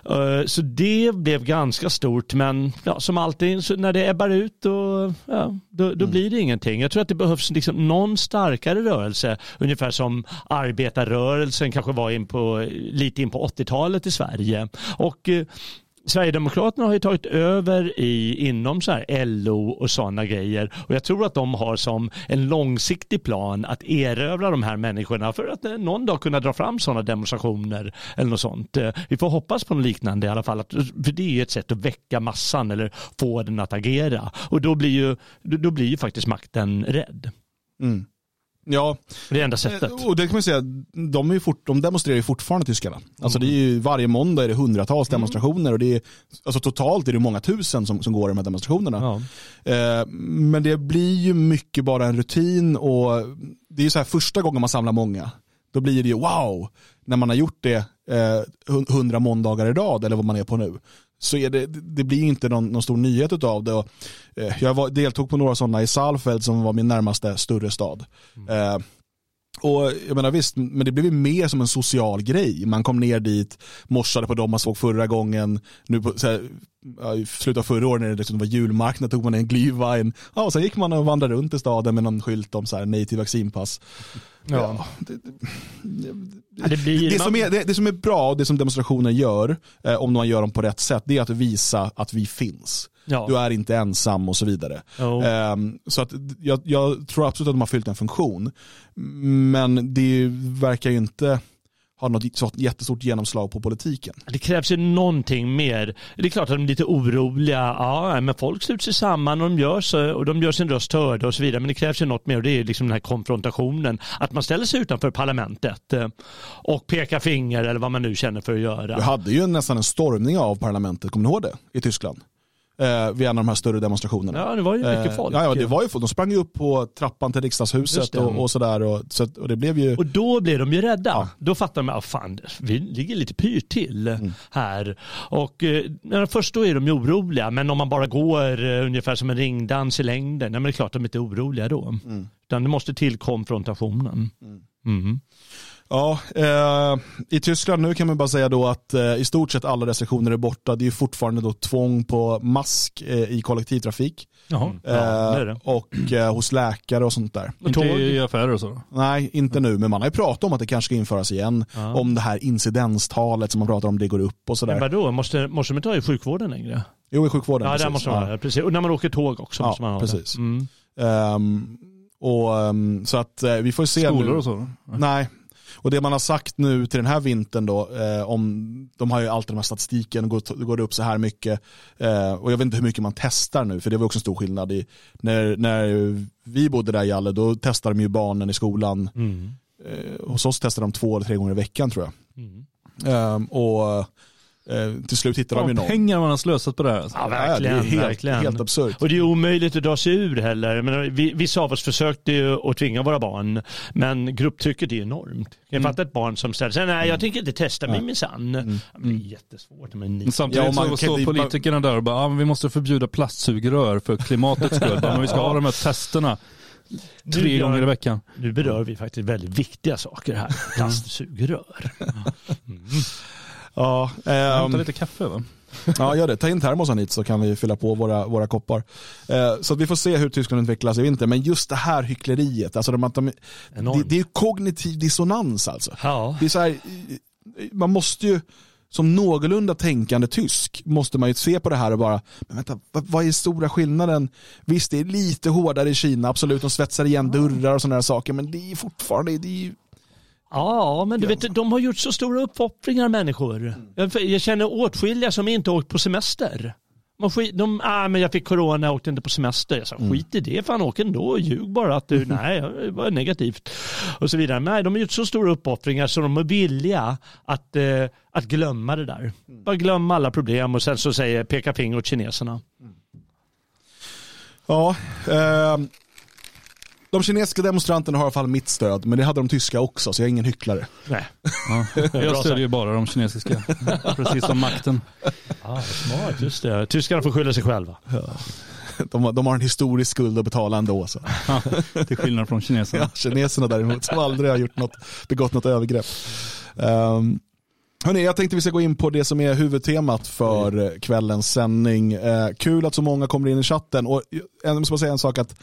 Eh, Så det blev ganska stort men ja, som alltid när det ebbar ut då, ja, då, då blir det ingenting. Jag tror att det behövs liksom någon starkare rörelse ungefär som arbetarrörelsen kanske var in på, lite in på 80-talet i Sverige. Och eh, Sverigedemokraterna har ju tagit över i, inom så här LO och sådana grejer och jag tror att de har som en långsiktig plan att erövra de här människorna för att eh, någon dag kunna dra fram sådana demonstrationer eller något sånt. Eh, vi får hoppas på något liknande i alla fall, för det är ju ett sätt att väcka massan eller få den att agera och då blir ju, då blir ju faktiskt makten rädd. Mm. Ja, Det är enda sättet. och det kan man säga, de, är fort, de demonstrerar ju fortfarande tyskarna. Alltså det är ju, varje måndag är det hundratals demonstrationer och det är, alltså totalt är det många tusen som, som går i de här demonstrationerna. Eh, men det blir ju mycket bara en rutin och det är ju så här första gången man samlar många, då blir det ju wow, när man har gjort det eh, hundra måndagar i rad eller vad man är på nu. Så är det, det blir inte någon, någon stor nyhet av det. Och, eh, jag var, deltog på några sådana i Saalfeld som var min närmaste större stad. Eh, och jag menar visst, men det blev ju mer som en social grej. Man kom ner dit, morsade på dem man såg förra gången. Nu på, så här, I slutet av förra året när det liksom var julmarknad tog man en glühwein. Ja, och sen gick man och vandrade runt i staden med någon skylt om så här, nej till vaccinpass. Ja. det, Ja, det blir- det, som är, det, det som är bra och det som demonstrationer gör, eh, om man gör dem på rätt sätt, det är att visa att vi finns. Ja. Du är inte ensam och så vidare. Jo. Ehm, så att jag, jag tror absolut att de har fyllt en funktion. Men det verkar ju inte ha något sånt jättestort genomslag på politiken. Det krävs ju någonting mer. Det är klart att de är lite oroliga. Ja, men folk sluter sig samman och de gör, så, och de gör sin röst hörd och så vidare. Men det krävs ju något mer och det är liksom den här konfrontationen. Att man ställer sig utanför parlamentet eh, och pekar finger eller vad man nu känner för att göra. Du hade ju nästan en stormning av parlamentet, kommer ni ihåg det? I Tyskland. Eh, vid en av de här större demonstrationerna. Ja, det var ju mycket Eh, folk. Ja, ja, det var ju folk. De sprang ju upp på trappan till riksdagshuset och, och sådär. Och, så, och det blev ju... Och då blir de ju rädda. Då fattar de att fan, vi ligger lite pyrt till Mm. här. Och eh, först då är de ju oroliga, men om man bara går eh, ungefär som en ringdans i längden, nej, men det är klart de är inte oroliga då. Mm. Utan det måste till konfrontationen. Mm. Ja, eh, i Tyskland nu kan man bara säga då att eh, i stort sett alla restriktioner är borta. Det är ju fortfarande då tvång på mask eh, i kollektivtrafik. Jaha. Eh, Ja, det det. Och eh, hos läkare och sånt där. Inte i affärer och så? Nej, inte nu, men man har ju pratat om att det kanske ska införas igen. Ja. Om det här incidenstalet som man pratar om, det går upp och sådär. Men vadå, måste, måste de inte ha i sjukvården längre? Jo, i sjukvården. Ja, där precis. måste man ha det. Precis. Och när man åker tåg också Ja, måste man ha precis. det. Mm. Ehm, och, ehm, så att eh, vi får se Skolor nu. och så? Nej. Och det man har sagt nu till den här vintern då, eh, om, de har ju alltid den här statistiken, går, går det upp så här mycket. Eh, och jag vet inte hur mycket man testar nu, för det var också en stor skillnad. I, när, när vi bodde där Jalle, då testade de ju barnen i skolan. Mm. Eh, hos oss testade de två eller tre gånger i veckan tror jag. Eh, och eh, till slut hittade de ju någon. pengar man har slösat på det här. alltså. Ja, verkligen. det är helt, verkligen. helt absurt. Och det är omöjligt att dra sig ur heller. Men vi, vissa av oss försökte ju att tvinga våra barn, men grupptrycket är enormt. Jag Mm. fattar ett barn som säger så här, nej jag tänker inte testa mig minsann. Det blir jättesvårt. Men Samtidigt Ja, man så står politikerna där och bara, ah, men vi måste förbjuda plastsugrör för klimatets skull. [LAUGHS] Men vi ska ha de här testerna tre gör- gånger i veckan. Nu berör vi faktiskt väldigt viktiga saker här. Plastsugrör. [LAUGHS] Ja, Hämta ehm, lite kaffe va? ja, gör det. Ta in termosen hit så kan vi fylla på våra, våra koppar. Eh, så att vi får se hur Tyskland utvecklas i vinter. Men just det här hyckleriet, alltså de, de, det, det är ju kognitiv dissonans alltså. Ja. Det är så här, man måste ju, som någorlunda tänkande tysk, måste man ju se på det här och bara, men vänta, vad, vad är stora skillnaden? Visst, det är lite hårdare i Kina, absolut, de svetsar igen dörrar och sådana saker, men det är fortfarande, det är ju Ja, men du vet, de har gjort så stora uppoffringar människor. Jag, jag känner åtskilliga som inte åkt på semester. Man skit, de, ah, men jag fick corona och åkte inte på semester. Jag sa, skit i det, fan åk ändå, ljug bara att du, [LAUGHS] nej, det var negativt. Och så vidare. Men nej, de har gjort så stora uppoffringar så de är villiga att, eh, att glömma det där. Bara glömma alla problem och sen så säger, peka finger åt kineserna. Ja, ehm, de kinesiska demonstranterna har i alla fall mitt stöd, men det hade de tyska också, så jag är ingen hycklare. Nej. Ja. [LAUGHS] Jag stödjer ju bara de kinesiska. [LAUGHS] Precis som makten. Ah, smart, just det. Tyskarna får skylla sig själva. De, har- de har en historisk skuld att betala ändå. Så. Ja, till skillnad från kineserna. Ja, kineserna däremot, som aldrig har gjort något, begått något övergrepp. Um, hörni, jag tänkte vi ska gå in på det som är huvudtemat för eh, kvällens sändning. Eh, kul att så många kommer in i chatten. Och jag måste bara säga en sak att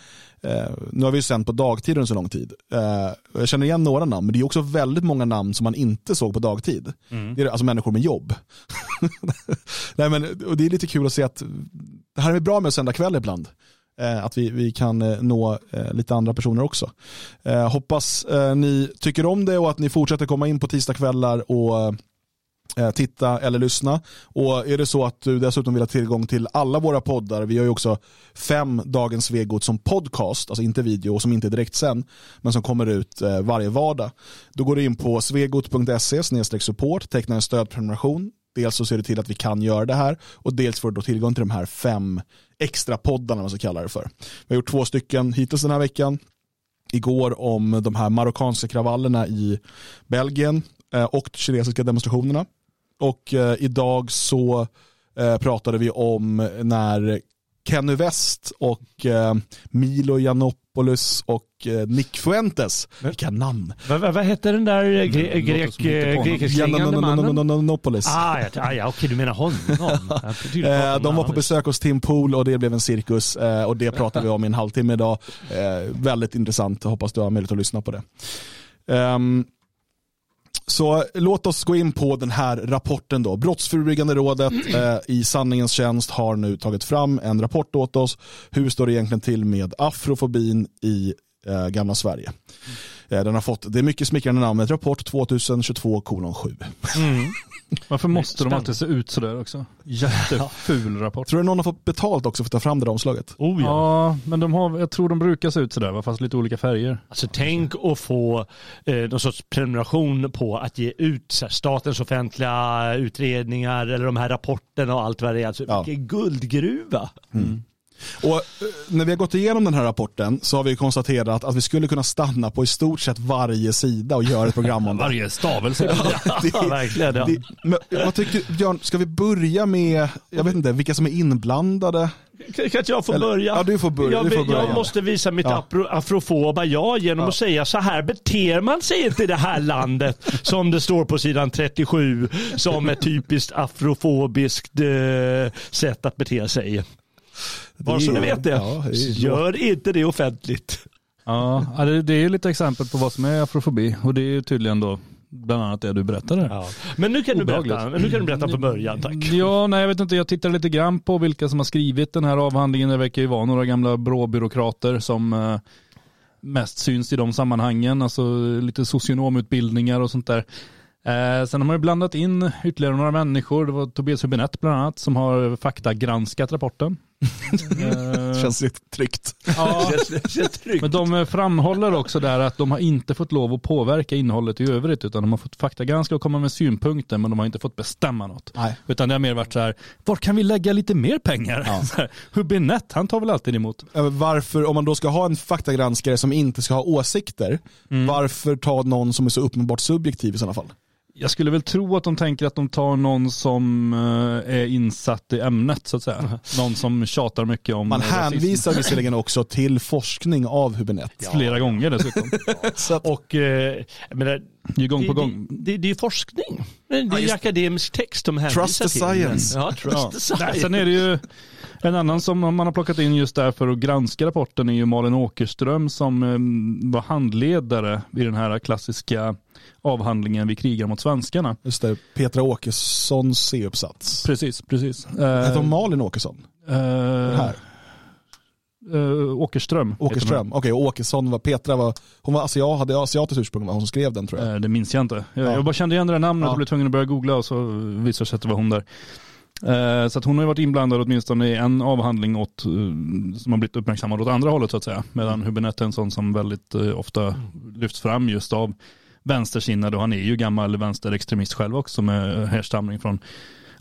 eh, nu har vi ju sänt på dagtid under så lång tid. Eh, jag känner igen några namn, men det är också väldigt många namn som man inte såg på dagtid. Mm. Det är alltså människor med jobb. [LAUGHS] Nej, men, och det är lite kul att se att det här är bra med att sända kväll ibland. Eh, att vi, vi kan eh, nå eh, lite andra personer också. Eh, hoppas eh, ni tycker om det och att ni fortsätter komma in på tisdagskvällar och eh, Eh, titta eller lyssna. Och är det så att du dessutom vill ha tillgång till alla våra poddar, vi har ju också fem Dagens Vegot som podcast, alltså inte video och som inte är direkt sen, men som kommer ut eh, varje vardag. Då går du in på svegot.se support, tecknar en stödprenumeration. Dels så ser du till att vi kan göra det här och dels får du då tillgång till de här fem extra poddarna, vad man ska kalla det för. Vi har gjort två stycken hittills den här veckan igår om de här marockanska kravallerna i Belgien eh, och de kinesiska demonstrationerna. Och eh, idag så eh, pratade vi om när Kenny West och eh, Milo Yiannopoulos och eh, Nick Fuentes, vilka namn. Vad, vad, vad hette den där eh, gre Mm, grek, lite på honom. grekisk-klingande mannen? Yiannopoulos. Ah, ja, ah, ja okej du menar honom. [LAUGHS] Eh, de var på besök hos Tim Pool och det blev en cirkus eh, och det [LAUGHS] pratade vi om i en halvtimme idag. Eh, väldigt intressant, Jag hoppas du har möjlighet att lyssna på det. Ehm, så låt oss gå in på den här rapporten då. Brottsförebyggande rådet eh, i sanningens tjänst har nu tagit fram en rapport åt oss. Hur står det egentligen till med afrofobin i eh, gamla Sverige? Eh, den har fått det mycket smickrande namnet rapport 2022 7. Mm. [LAUGHS] Varför måste de alltid se ut sådär också? Jätteful rapport. Tror du någon har fått betalt också för att ta fram det där omslaget? Oh, ja. Ja, men de har, jag tror de brukar se ut sådär, fast lite olika färger. Alltså tänk att få eh, någon sorts prenumeration på att ge ut så här, statens offentliga utredningar eller de här rapporterna och allt vad det är. Alltså, Ja. Vilken guldgruva. Och eh, när vi har gått igenom den här rapporten så har vi konstaterat att vi skulle kunna stanna på i stort sett varje sida och göra ett program om [LAUGHS] det. Varje stavelse. det, [LAUGHS] Ja, verkligen. Ja. det, men, vad tycker du, Björn, ska vi börja med, jag vet inte, vilka som är inblandade? Kan kan inte jag få Eller- börja? Ja, du får börja- Jag, du får börja. jag måste visa mitt Ja. afro, afrofoba jag genom Ja. att säga så här beter man sig inte i det här landet [LAUGHS] som det står på sidan 37 som ett typiskt afrofobiskt eh, sätt att bete sig. Bara så ni vet det. ja, det Gör inte det offentligt. Ja, ja, det, är ju lite exempel på vad som är afrofobi och det är ju tydligen då bland annat det du berättade. Ja. Men nu kan, du berätta, Obehagligt. nu kan du berätta från början tack. Ja, nej jag vet inte, jag tittar lite grann på vilka som har skrivit den här avhandlingen. Det verkar ju vara några gamla bråbyråkrater som eh, mest syns i de sammanhangen, alltså lite socionomutbildningar och sånt där. Eh, sen har man ju blandat in ytterligare några människor. Det var Tobias Hübinette bland annat som har faktagranskat rapporten. Eh, Känns lite tryggt. Ja, [LAUGHS] Känns- känns tryggt. men de framhåller också där att de har inte fått lov att påverka innehållet i övrigt utan de har fått faktagranska och komma med synpunkter men de har inte fått bestämma något. Nej. Utan det har mer varit så här, var kan vi lägga lite mer pengar? [LAUGHS] Så här, Hübinette, han tar väl alltid emot. Eh, Varför, om man då ska ha en faktagranskare som inte ska ha åsikter, Mm. varför ta någon som är så uppenbart subjektiv i sådana fall? Jag skulle väl tro att de tänker att de tar någon som eh, är insatt i ämnet så att säga. Någon som tjatar mycket om Man rasism. hänvisar [LAUGHS] visserligen också till forskning av Hübinette. Flera gånger dessutom. [LAUGHS] Och eh, menar, Det är gång på gång. Det, det, det är forskning. Det är Ja, just- akademisk text de hänvisar Trust the till. science. Ja, trust Ja. the science. Nej, Sen är det ju en annan som man har plockat in just där för att granska rapporten är ju Malin Åkerström som eh, var handledare vid den här klassiska avhandlingen Vi krigar mot svenskarna. Just det, Petra Åkessons C-uppsats. Precis, precis. Hette hon Malin Åkesson? Eh, här. eh, Åkerström. Åkerström, okej, och Åkesson var, Petra var, hon var asiat, hade asiatiskt ursprung, var hon som skrev den tror jag. Eh, det minns jag inte. Jag, Ja. jag bara kände igen det där namnet Ja. och blev tvungen att börja googla och så visade det sig att det var hon där. Eh, Så att hon har ju varit inblandad åtminstone i en avhandling åt, eh, som har blivit uppmärksammad åt andra hållet så att säga. Medan Hübinette är en sån som väldigt eh, ofta lyfts fram just av vänstersinnade och han är ju gammal vänsterextremist själv också med härstamning från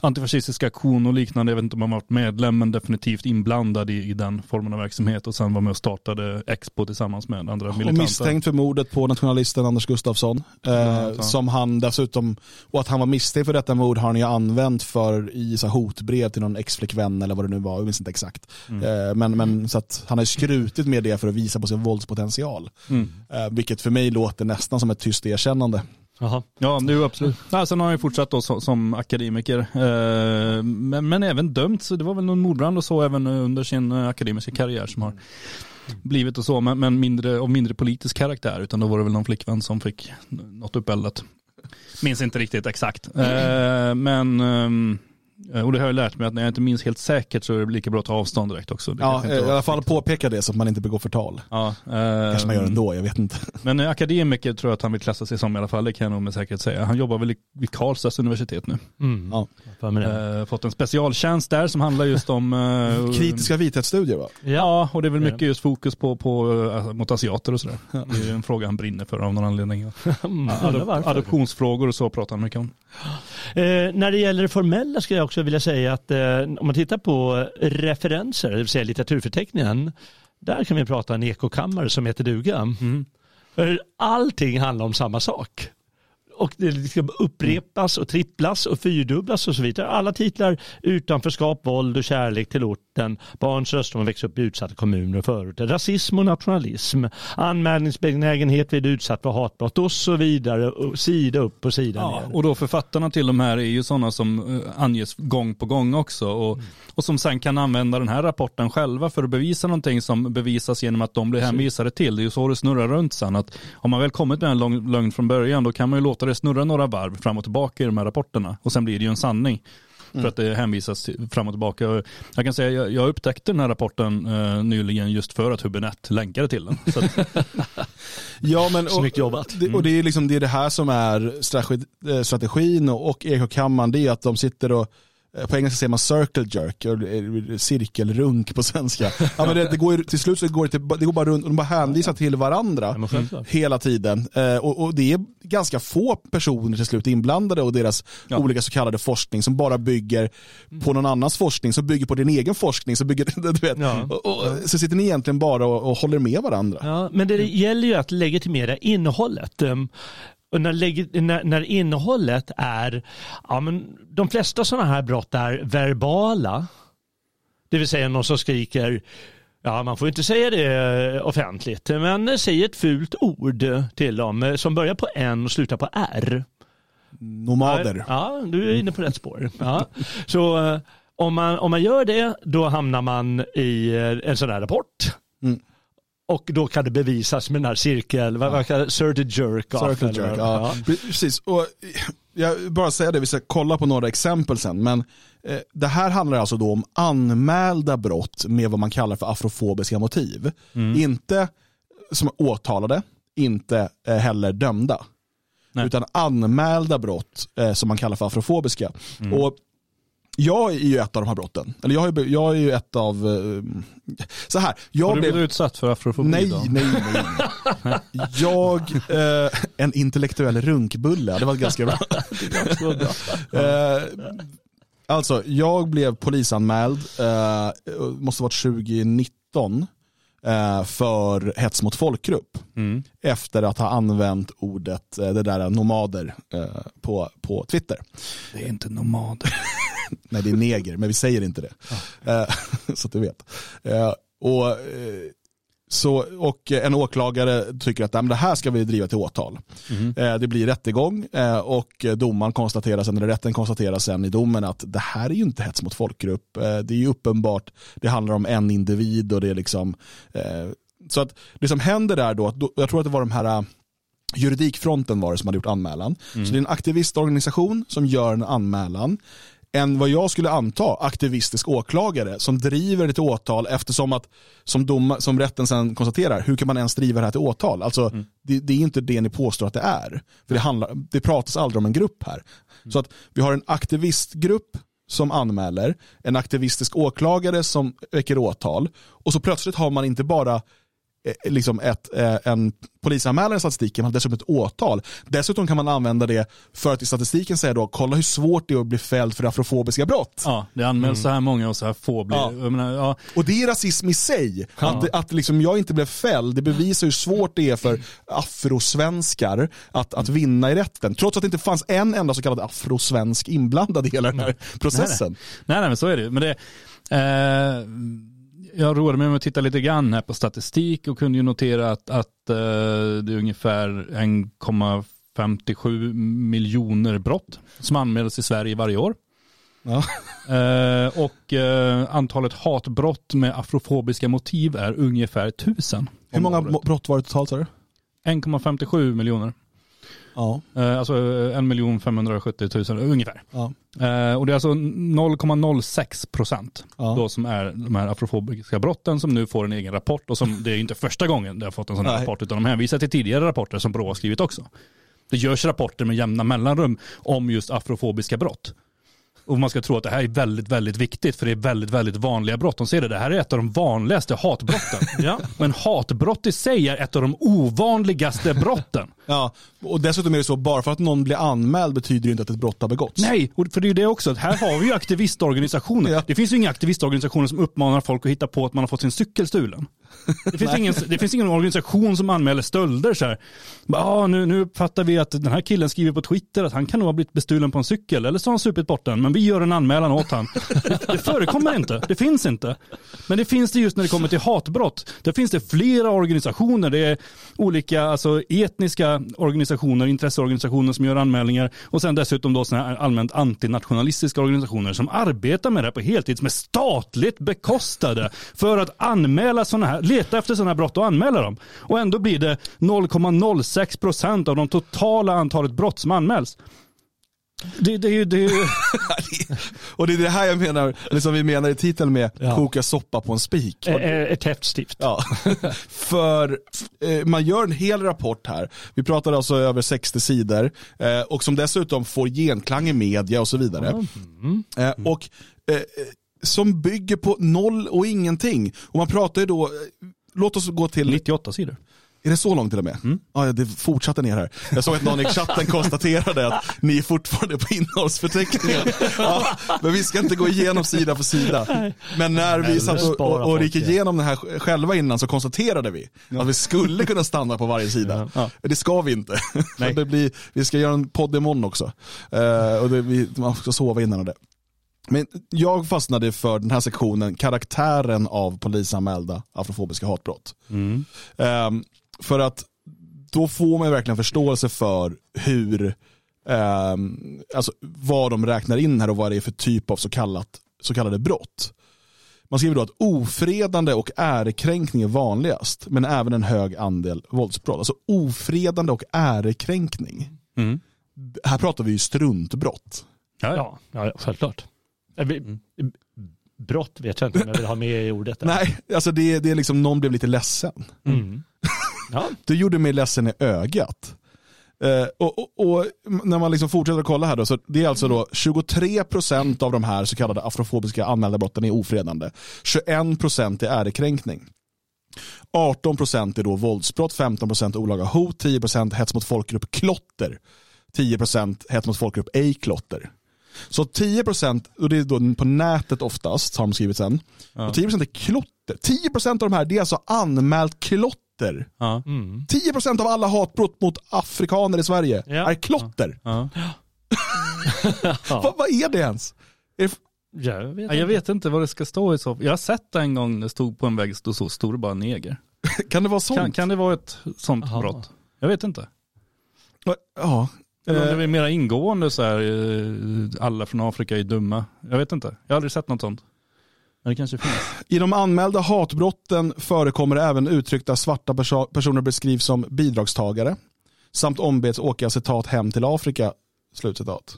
antifascistiska aktion och liknande. Jag vet inte om han varit medlem men definitivt inblandad i, i den formen av verksamhet och sen var med och startade Expo tillsammans med andra Och militanta. misstänkt för mordet på nationalisten Anders Gustafsson. Eh, Ja, som han dessutom, och att han var misstänkt för detta mord har han ju använt för i så hotbrev till någon ex-flickvän eller vad det nu var, jag minns inte exakt. Mm. Eh, men, men så att han har skrutit med det för att visa på sin våldspotential. Mm. Eh, vilket för mig låter nästan som ett tyst erkännande. Aha. Ja, det är ju absolut. Ja, sen har han ju fortsatt då som, som akademiker. Eh, men, men även dömt, så det var väl någon mordbrand och så även under sin eh, akademiska karriär som har blivit och så, men, men mindre, av mindre politisk karaktär, utan då var det väl någon flickvän som fick något uppeldat. Minns inte riktigt exakt. Eh, men, eh, och det har jag lärt mig att när jag inte minns helt säkert så är det lika bra att ta avstånd direkt också. Det Ja, eh, i alla fall påpeka det så att man inte begår förtal. Ja, Kanske man gör ändå, jag vet inte. [LAUGHS] Men eh, akademiker tror jag att han vill klassa sig som i alla fall, det kan jag nog med säkerhet säga. Han jobbar väl i- vid Karlstads universitet nu. Mm. Ja. Eh, fått en specialtjänst där som handlar just om eh, [LAUGHS] Kritiska vithetsstudier va? Ja, och det är väl mycket just fokus på, på eh, mot asiater och sådär. Det är en fråga han brinner för av någon anledning. [LAUGHS] Mm, Adop- adoptionsfrågor och så pratar han mycket om. Eh, när det gäller det formella skulle jag också vilja säga att eh, om man tittar på referenser, det vill säga litteraturförteckningen, där kan vi prata en ekokammare som heter duga. För allting handlar om samma sak. Och det ska upprepas och tripplas och fyrdubblas och så vidare. Alla titlar utanförskap, våld och kärlek till orten, barns röster om att växa upp i utsatta kommuner och förorter, rasism och nationalism, anmälningsbenägenhet vid utsatt för hatbrott och så vidare, och sida upp och sida Ja, ner. och då författarna till de här är ju sådana som eh, anges gång på gång också och, och som sen kan använda den här rapporten själva för att bevisa någonting som bevisas genom att de blir hänvisade till. Det är ju så det snurrar runt sen att om man väl kommit med en lång, lögn från början då kan man ju låta det snurra några varv fram och tillbaka i de här rapporterna och sen blir det ju en sanning. För att det hänvisas till, fram och tillbaka. Och Jag kan säga jag, jag upptäckte den här rapporten eh, nyligen just för att Hübinette länkade till den. Så att, [LAUGHS] Ja, men, Snyggt jobbat. Det, och det är liksom det, är det här som är eh, strategin och, och ekokammaren, det är att de sitter och på engelska säger man circle jerk, eller, eh, cirkelrunk på svenska. Ja, men det, det går ju, till slut så går det, till, det går bara runt och de bara hänvisar till varandra men självklart. hela tiden. Eh, och, och det är ganska få personer till slut inblandade och deras Ja. olika så kallade forskning som bara bygger på någon annans forskning, som bygger på din egen forskning. Så, bygger, [LAUGHS] du vet, Ja. och, och, så sitter ni egentligen bara och, och håller med varandra. Ja, men det gäller ju att legitimera innehållet. Och när, när, när innehållet är, ja men de flesta sådana här brott är verbala. Det vill säga någon som skriker, ja man får inte säga det offentligt, men säg ett fult ord till dem som börjar på N och slutar på R. Nomader. Ja, du är inne på rätt spår. Ja. Så eh, om man, om man gör det, då hamnar man i eh, en sån här rapport. Mm. Och då kan det bevisas med den här cirkel, vad, vad kallar det, circle jerk off, Circle eller jerk, vad- ja. Precis. Och jag vill bara säga det, vi ska kolla på några exempel sen. Men eh, det här handlar alltså då om anmälda brott med vad man kallar för afrofobiska motiv. Mm. Inte som åtalade, inte eh, heller dömda. Utan anmälda brott eh, som man kallar för afrofobiska. Mm. Och jag är ju ett av de här brotten. Eller jag är, jag är ju ett av... eh, Så här, jag Har du blev... blivit utsatt för afrofobi Nej, då? nej, nej. Jag, eh, en intellektuell runkbulle, det var ganska [LAUGHS] bra. Eh, alltså, jag blev polisanmäld, eh, måste ha varit 2019, eh, för hets mot folkgrupp. Mm. Efter att ha använt ordet, eh, det där nomader, eh, på, på Twitter. Det är inte nomader. [LAUGHS] Nej, det är neger, men vi säger inte det. Eh, [LAUGHS] så att du vet. Eh, och, eh, så, och en åklagare tycker att "Nej, men det här ska vi driva till åtal. Eh, Det blir rättegång eh, och domaren konstaterar sen, eller rätten konstaterar sen i domen att det här är ju inte hets mot folkgrupp. Eh, Det är ju uppenbart, det handlar om en individ och det är liksom så att det som händer är då, då- jag tror att det var de här juridikfronten var det som hade gjort anmälan. Så det är en aktivistorganisation som gör en anmälan. En vad jag skulle anta aktivistisk åklagare som driver det till åtal eftersom att som, dom, som rätten sen konstaterar, hur kan man ens driva det här till åtal? Alltså, det, det är inte det ni påstår att det är. För det, handlar, det pratas aldrig om en grupp här. Så att vi har en aktivistgrupp som anmäler, en aktivistisk åklagare som väcker åtal och så plötsligt har man inte bara liksom ett, eh, en polisanmälan i statistiken, man har dessutom ett åtal. Dessutom kan man använda det för att i statistiken säga då, kolla hur svårt det är att bli fälld för afrofobiska brott. Ja, det anmäls så här många och så här få blir Ja. menar, ja. Och det är rasism i sig. Ja. Att, att liksom jag inte blev fälld, det bevisar hur svårt det är för afrosvenskar att, att vinna i rätten. Trots att det inte fanns en enda så kallad afrosvensk inblandad i hela den här processen. Nej, nej. nej, men så är det. Men det, eh, jag roade mig med att titta lite grann här på statistik och kunde ju notera att, att eh, det är ungefär 1,57 miljoner brott som anmäls i Sverige varje år. Ja. [LAUGHS] Eh, och eh, antalet hatbrott med afrofobiska motiv är ungefär tusen. Hur många brott var det totalt sa du? 1,57 miljoner. Ja. Eh, alltså eh, 1 570 000 ungefär. Ja. Eh, och det är alltså 0,06 procent Ja. då som är de här afrofobiska brotten som nu får en egen rapport och som det är inte första gången det har fått en sån här Nej. rapport utan de hänvisar till tidigare rapporter som Brå har skrivit också. Det görs rapporter med jämna mellanrum om just afrofobiska brott. Och man ska tro att det här är väldigt, väldigt viktigt för det är väldigt, väldigt vanliga brott. De ser det, det här är ett av de vanligaste hatbrotten. [LAUGHS] Ja. Men hatbrott i sig är ett av de ovanligaste brotten. [LAUGHS] Ja, och dessutom är det så, bara för att någon blir anmäld betyder det inte att ett brott har begåtts. Nej, för det är ju det också. att Här har vi ju aktivistorganisationer. [LAUGHS] Det finns ju inga aktivistorganisationer som uppmanar folk att hitta på att man har fått sin cykel stulen. Det finns, ingen, det finns ingen organisation som anmäler stölder så här. Ah, nu, nu uppfattar vi att den här killen skriver på Twitter att han kan nog ha blivit bestulen på en cykel eller så har han supit bort den. Men vi gör en anmälan åt han. Det, det förekommer inte. Det finns inte. Men det finns det just när det kommer till hatbrott. Där finns det flera organisationer. Det är olika alltså, etniska organisationer, intresseorganisationer som gör anmälningar. Och sen dessutom då såna här allmänt antinationalistiska organisationer som arbetar med det här på heltid, som är statligt bekostade för att anmäla sådana här, leta efter sådana här brott och anmäla dem. Och ändå blir det 0,06 procent av de totala antalet brott som anmäls. Det, det är ju... Det. [LAUGHS] Och det är det här jag menar, som vi menar i titeln med koka soppa på en spik. Ett häftstift. Ja, [LAUGHS] för eh, man gör en hel rapport här. Vi pratar alltså över 60 sidor eh, och som dessutom får genklang i media och så vidare. Eh, och eh, som bygger på noll och ingenting. Och man pratar ju då, eh, låt oss gå till 98 sidor. Är det så långt till och med? Ja, det fortsatte ner här. Jag såg att någon i chatten konstaterade att ni är fortfarande på innehållsförteckningen. Ja, men vi ska inte gå igenom sida för sida. Men när vi satt och, och, och gick igenom det här själva innan så konstaterade vi att vi skulle kunna stanna på varje sida. Det ska vi inte. För [LAUGHS] Det blir, vi ska göra en podd imorgon också. Eh, och det, vi, man ska sova innan och det. Men jag fastnade för den här sektionen, karaktären av polisanmälda afrofobiska hatbrott. Ehm, för att då får man verkligen förståelse för hur, ehm, alltså vad de räknar in här och vad det är för typ av så, kallat, så kallade brott. Man skriver då att ofredande och ärekränkning är vanligast, men även en hög andel våldsbrott. Alltså ofredande och ärekränkning. Här pratar vi ju struntbrott. Ja, ja, självklart. Vi- Brott vet jag inte om jag vill ha med i ordet. där. [LAUGHS] Nej, alltså det, det är liksom någon blev lite ledsen. Mm. [LAUGHS] Du gjorde mig ledsen i ögat. Eh, och, och, och när man liksom fortsätter att kolla här då, så det är alltså då 23% av de här så kallade afrofobiska anmälda brotten är ofredande. 21% är ärekränkning. 18% är då våldsbrott, 15% olaga hot, 10% hets mot folkgrupp klotter, 10% hets mot folkgrupp ej klotter. Så 10% och det är då på nätet oftast har de skrivit sen. Ja. Och 10% är klotter. 10% av de här det är alltså anmält klotter. Ja. 10% av alla hatbrott mot afrikaner i Sverige är klotter. Ja. [LAUGHS] vad, vad är det ens? Är det, jag, vet Ja, jag vet inte vad det ska stå i så. Jag har sett det en gång det stod på en vägg, stod så stod det bara neger. [LAUGHS] kan det vara sånt? Kan, kan det vara ett sånt brott? Jag vet inte. Ja. Eller om Eh. det är mer ingående så här, eh, alla från Afrika är dumma. Jag vet inte. Jag har aldrig sett något sånt. Men det kanske finns. [SIGHS] I de anmälda hatbrotten förekommer även uttryckta svarta perso- personer beskrivs som bidragstagare samt ombeds åka citat hem till Afrika. Slutcitat.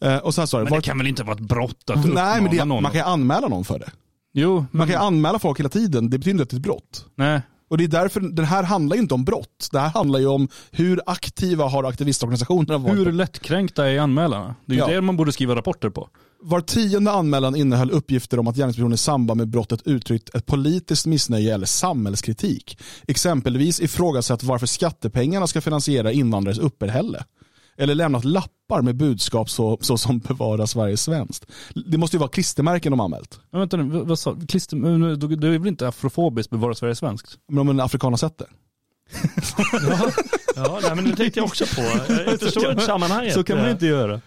Eh, och sen står det, Men det var- kan väl inte vara ett brott att Nej, men det, någon? man kan ju anmäla någon för det. Jo, Man kan ju anmäla folk hela tiden, det betyder inte att det är ett brott. Nej. Och det är därför, den här handlar ju inte om brott. Det här handlar ju om hur aktiva har aktivistorganisationerna varit. Hur lättkränkta är anmälarna? Det är ju Ja. det man borde skriva rapporter på. Var tionde anmälan innehöll uppgifter om att gärningspersonen i samband med brottet uttryckt ett politiskt missnöje eller samhällskritik. Exempelvis ifrågasatt varför skattepengarna ska finansiera invandrares uppehälle. Eller lämnat lappar med budskap så, så som bevara Sverige svenskt. Det måste ju vara klistermärken de anmält. Men vänta nu, vad, vad sa Klister, men då- då är väl inte afrofobiskt bevara Sverige svenskt? Men om en afrikan har sett det. [LAUGHS] Ja, nej, men det tänkte jag också på. Jag [LAUGHS] förstår inte sammanhanget. Så kan man inte göra.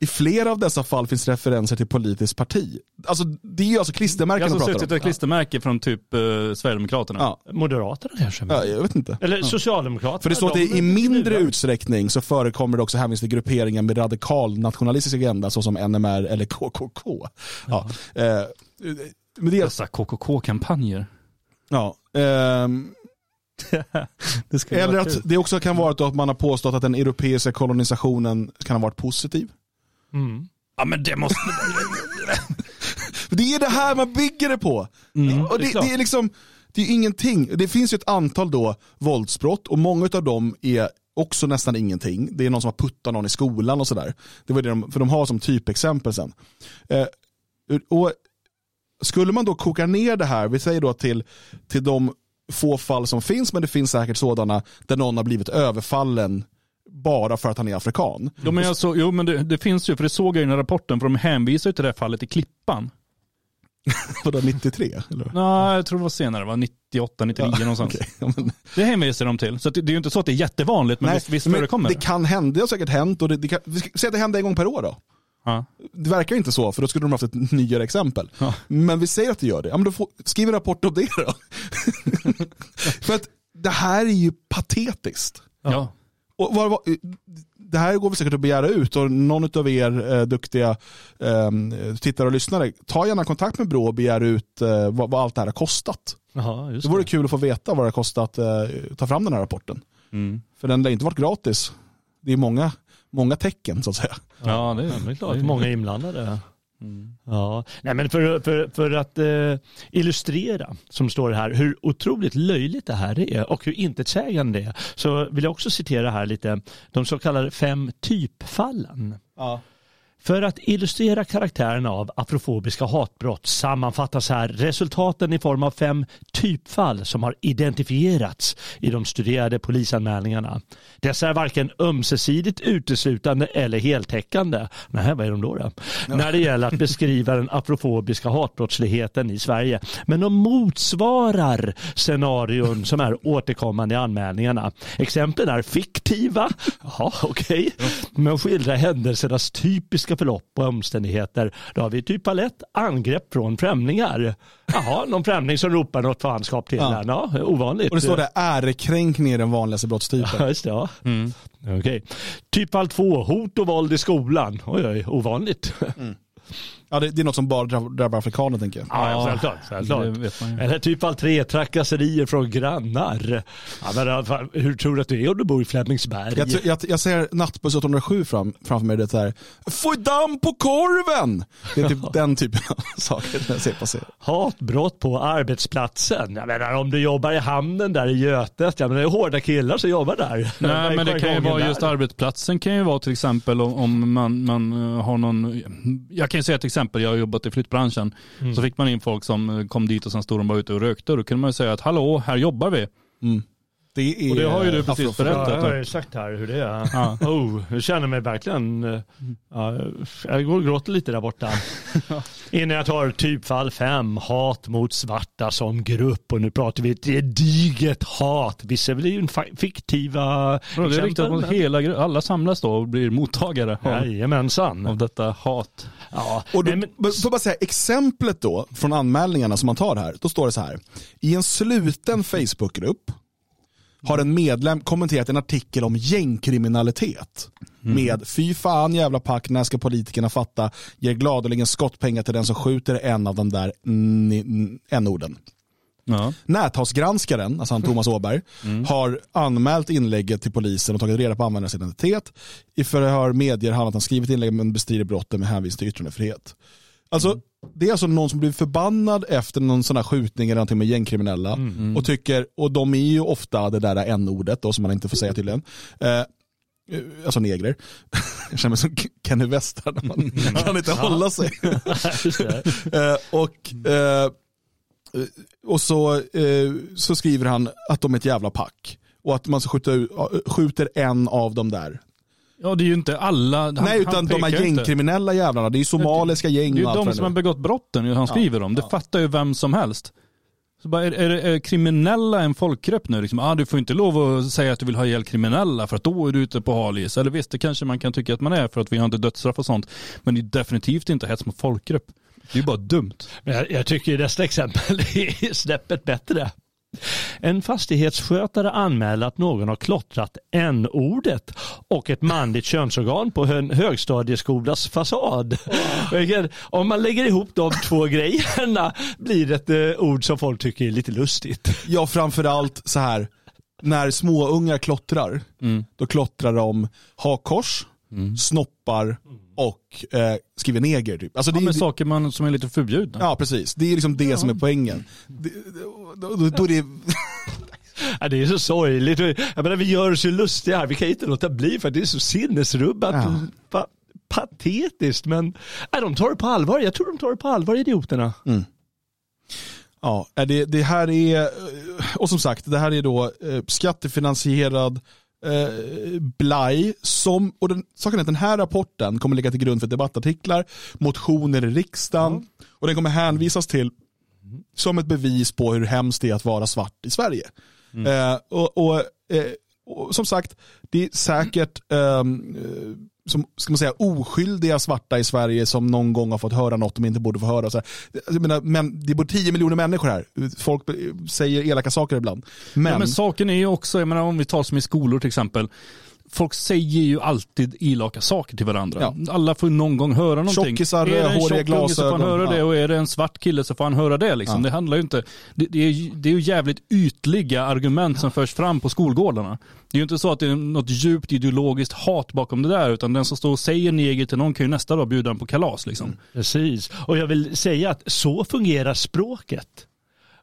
I flera av dessa fall finns referenser till politiskt parti. Alltså, det är ju alltså klistermärken Jag de pratar om. ett klistermärke från typ eh, Sverigedemokraterna. Ja. Moderaterna kanske? Ja, jag vet inte. Eller Socialdemokraterna? För det står att de- det i mindre utsträckning så förekommer det också hänvisning till grupperingar med radikal nationalistisk agenda såsom NMR eller KKK. Ja. Eh, men det, Dessa KKK-kampanjer. ja, ehm, [LAUGHS] Det eller att det också kan vara att man har påstått att den europeiska kolonisationen kan ha varit positiv. Mm. Ja men det måste... [LAUGHS] Det är det här man bygger det på. Mm, och det är det, klart. det är liksom, det är ingenting. Det finns ju ett antal då våldsbrott och många av dem är också nästan ingenting. Det är någon som har puttat någon i skolan och sådär. Det var det de, för de har som typexempel sen. Eh, och skulle man då koka ner det här, vi säger då till, till de få fall som finns, men det finns säkert sådana där någon har blivit överfallen bara för att han är afrikan. Jo men, jag så, jo, men det, det finns ju, för det såg jag i den här rapporten, för de hänvisar ju till det här fallet i Klippan. [LAUGHS] Vadå 93? Eller? Nej, jag tror det var senare, va? 98, 99 Ja, någonstans. [LAUGHS] Ja, men- Det hänvisar de till. Så det, det är ju inte så att det är jättevanligt, men Nej, visst, visst men förekommer det det. kan hända, det har säkert hänt. Och det, det kan, säga att det hände en gång per år då. Ja. Det verkar inte så, för då skulle de haft ett nyare exempel. Ja. Men vi säger att det gör det. Ja, men då får, skriv en rapport om det då. [LAUGHS] för att det här är ju patetiskt. Ja. Och vad, vad, det här går vi säkert att begära ut och någon av er eh, duktiga eh, tittare och lyssnare, ta gärna kontakt med Brå och begär ut eh, vad, vad allt det här har kostat. Just Det vore kul att få veta vad det har kostat att eh, ta fram den här rapporten. Mm. För den har inte varit gratis. Det är många, många tecken så att säga. Ja, det är, det är klart. Många inblandade. Mm. Ja, nej men för, för, för att eh, illustrera, som står här, hur otroligt löjligt det här är och hur intetsägande det är, så vill jag också citera här lite de så kallade fem typfallen. Ja. För att illustrera karaktären av afrofobiska hatbrott sammanfattas här resultaten i form av fem typfall som har identifierats i de studerade polisanmälningarna. Dessa är varken ömsesidigt uteslutande eller heltäckande. Nej, vad är de då? då? När det gäller att beskriva den afrofobiska hatbrottsligheten i Sverige. Men de motsvarar scenarion som är återkommande i anmälningarna. Exemplen är fiktiva, jaha okej, men skildrar händelsernas typiska förlopp och omständigheter. Då har vi typ 1, angrepp från främlingar. Jaha, någon främling som ropar något fanskap till Ja. ja. ja, ovanligt. Och det står där ärekränkning är den vanligaste brottstypen. Ja, just det. Ja. Okej. Typfall 2, hot och våld i skolan. Oj, oj, ovanligt. Ja, det, det är något som bara drabbar, afrikaner tänker jag. Ja, självklart. självklart. det vet man ju. Eller typ all tre trakasserier från grannar. Ja, men, hur tror du att du är om du bor i Flemingsberg? Jag, jag, jag ser nattbuss 807 fram, framför mig. Det är Få damm på korven! Det är typ den typen av [LAUGHS] saker jag ser passera. Hatbrott på arbetsplatsen. Jag menar om du jobbar i hamnen där i Götet, ja, men det är hårda killar som jobbar där. Nej men det kan ju vara just där. arbetsplatsen kan ju vara till exempel om, om man, man eh, har någon, jag kan ju säga ett exempel, jag har jobbat i flyttbranschen. Mm. Så fick man in folk som eh, kom dit och sen stod de bara ute och rökte. Då kunde man ju säga att hallå, här jobbar vi. Det är Och det har ju du precis berättat. Ja, jag har ju sagt här hur det är. Ja. Oh, jag känner mig verkligen, eh, ja, jag går och gråter lite där borta. [LAUGHS] Innan jag tar typfall 5, hat mot svarta som grupp. Och nu pratar vi ett gediget hat. Vissa är väl ju fiktiva Ja, det är riktigt mot men- hela alla samlas då och blir mottagare av, Jajamensan. av detta hat. Ja, Och då, Får jag bara säga, exemplet då från anmälningarna som man tar här, då står det så här. I en sluten Facebookgrupp har en medlem kommenterat en artikel om gängkriminalitet. Med fy fan jävla pack, när ska politikerna fatta? Ger gladeligen skottpengar till den som skjuter en av de där n-orden. Ja. Näthatsgranskaren, alltså han Thomas Åberg, har anmält inlägget till polisen och tagit reda på användarens identitet. I förhör medger han att han skrivit inlägg men bestrider brottet med hänvisning till yttrandefrihet. Alltså, det är alltså någon som blir förbannad efter någon sån här skjutning eller någonting med gängkriminella och tycker, och de är ju ofta det där n-ordet då som man inte får säga tydligen. Eh, Alltså negrer. [LAUGHS] Jag känner mig som Kenny West här när man kan inte hålla sig. [LAUGHS] Eh, och eh, och så, eh, så skriver han att de är ett jävla pack. Och att man skjuta ut, skjuter en av dem där. Ja det är ju inte alla. Han, Nej, utan de här ju inte. gängkriminella jävlarna. Det är ju somaliska gäng Det är ju de som har begått brotten ju han skriver om. Det fattar ju vem som helst. Så bara, är, är, är kriminella en folkgrupp nu? Liksom, ah, du får inte lov att säga att du vill ha ihjäl kriminella för att då är du ute på halis. Eller visst, det kanske man kan tycka att man är för att vi har inte dödsstraff och sånt. Men det är definitivt inte hets mot folkgrupp. Det är ju bara dumt. Men jag, jag tycker ju nästa exempel [LAUGHS] är snäppet bättre. En fastighetsskötare anmäler att någon har klottrat n-ordet och ett manligt könsorgan på en högstadieskolas fasad. Vilket, Om man lägger ihop de två grejerna blir det ett eh, ord som folk tycker är lite lustigt. Ja, framförallt så här. När småungar klottrar, då klottrar de hakkors, snoppar och eh, skriver neger. Typ. Alltså, det Ja, är, men saker man, som är lite förbjudna. ja, precis. Det är liksom det som är poängen. Det, då, då, då är det, [LAUGHS] Ja, det är så sorgligt. Jag menar, vi gör oss ju lustiga här. Vi kan inte låta bli för det är så sinnesrubbat. Ja. Pa patetiskt. Men nej, de tar det på allvar. Jag tror de tar det på allvar, idioterna. Ja, eh, det, det här är, och som sagt, det här är då eh, skattefinansierad eh, blaj som, och den, saken är att den här rapporten kommer ligga till grund för debattartiklar, motioner i riksdagen och den kommer hänvisas till som ett bevis på hur hemskt det är att vara svart i Sverige. Eh, och, och, eh, och som sagt, det är säkert ehm, eh, som, ska man säga, oskyldiga svarta i Sverige som någon gång har fått höra något de inte borde få höra. Så. Jag menar, men det bor 10 miljoner människor här. Folk säger elaka saker ibland. Men, Ja, men saken är ju också, jag menar om vi tar som i skolor till exempel. Folk säger ju alltid elaka saker till varandra. Ja. Alla får någon gång höra någonting. Tjockisar, är det en rödhåriga unge så får han glasögon. höra det Ja. och är det en svart kille så får han höra det. Liksom. Ja. Det handlar ju inte, det, det, är, ju- det är ju jävligt ytliga argument som förs fram på skolgårdarna. Det är ju inte så att det är något djupt ideologiskt hat bakom det där utan den som står och säger neger till någon kan ju nästa dag bjuda den på kalas. Liksom. Precis. Och jag vill säga att så fungerar språket.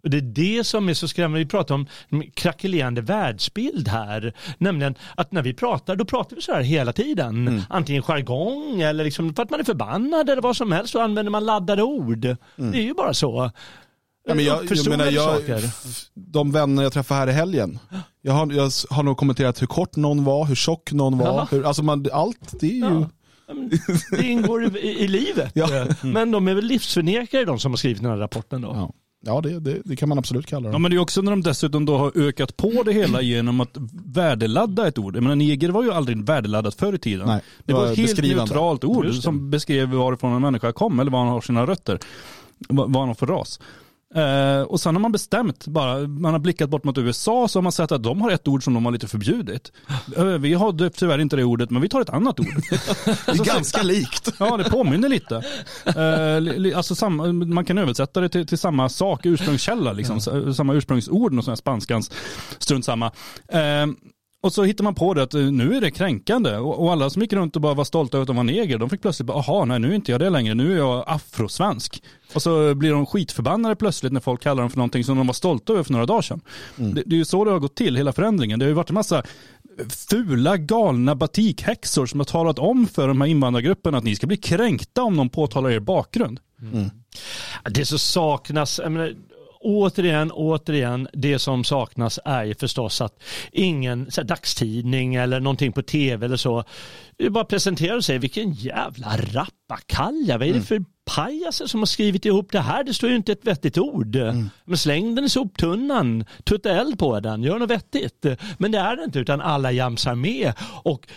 Och det är det som är så skrämmande. Vi pratar om krackelerande världsbild här. Nämligen att när vi pratar, då pratar vi så här hela tiden. Mm. Antingen jargong eller liksom för att man är förbannad eller vad som helst så använder man laddade ord. Det är ju bara så. Mm. Ja, men jag, jag menar, jag, saker. de vänner jag träffade här i helgen, jag har, jag har nog kommenterat hur kort någon var, hur tjock någon var. Hur, alltså man, allt, det är ju... Ja. Det ingår i, i livet. Ja. Men de är väl livsförnekare de som har skrivit den här rapporten då. Ja, ja det, det, det kan man absolut kalla Ja dem. men det är också när de dessutom då har ökat på det hela genom att värdeladda ett ord. Jag menar neger var ju aldrig värdeladdat förr i tiden. Nej, det var ett helt neutralt ord det. som beskrev varifrån en människa kom eller var han har sina rötter. Vad vad han har för ras. Eh, och sen har man bestämt bara, man har blickat bort mot USA så har man sett att de har ett ord som de har lite förbjudit. Eh, vi har tyvärr inte det ordet men vi tar ett annat ord. [LAUGHS] Det är ganska likt. Ja, det påminner lite. Eh, li- alltså samma, man kan översätta det till, till samma sak, ursprungskälla, liksom, S- samma ursprungsord, och sån här spanskans, strunt samma. Och så hittar man på det att eh, nu är det kränkande och, alla som gick runt och bara var stolta över att de var neger, de fick plötsligt bara, aha, nej nu är inte jag det längre, nu är jag afrosvensk. Och så blir de skitförbannade plötsligt när folk kallar dem för någonting som de var stolta över för några dagar sedan. Det, det är ju så det har gått till, hela förändringen. Det har ju varit en massa fula, galna batikhäxor som har talat om för de här invandrargrupperna att ni ska bli kränkta om någon påtalar er bakgrund. Det som saknas, jag menar, återigen, återigen, det som saknas är förstås att ingen här, dagstidning eller någonting på tv eller så bara presenterar och säger vilken jävla rappakalja, vad är det för pajaser som har skrivit ihop det här? Det står ju inte ett vettigt ord. Men släng den i soptunnan, tutta eld på den, gör något vettigt. Men det är det inte utan alla jamsar med och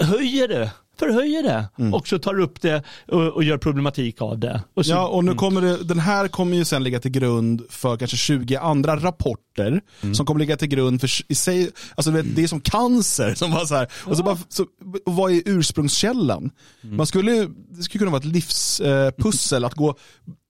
höjer det förhöjer det och så tar upp det och, och gör problematik av det. Och så, Ja, och nu kommer det, den här kommer ju sen ligga till grund för kanske 20 andra rapporter som kommer ligga till grund för i sig, alltså vet, det är som cancer som var så här, och så bara, så, vad är ursprungskällan? Man skulle, det skulle kunna vara ett livspussel att gå,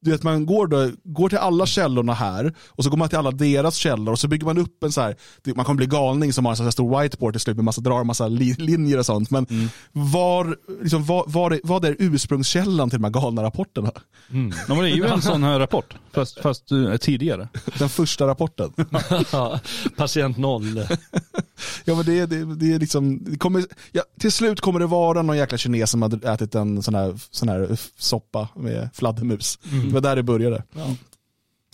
du vet man går, då, går till alla källorna här och så går man till alla deras källor och så bygger man upp en så här, man kommer bli galning som har en sån här stor whiteboard till slut med massa, drar massa li, linjer och sånt. Men var, liksom, var, var är, vad är ursprungskällan till de här galna rapporterna? Ja, men det är ju en sån här rapport, fast, fast eh, tidigare. Den första rapporten. [LAUGHS] Ja, patient noll. [LAUGHS] Ja men det, det, det är liksom, det kommer, ja, till slut kommer det vara någon jäkla kines som har ätit en sån här, sån här soppa med fladdermus. Mm. Det var där det började. Ja.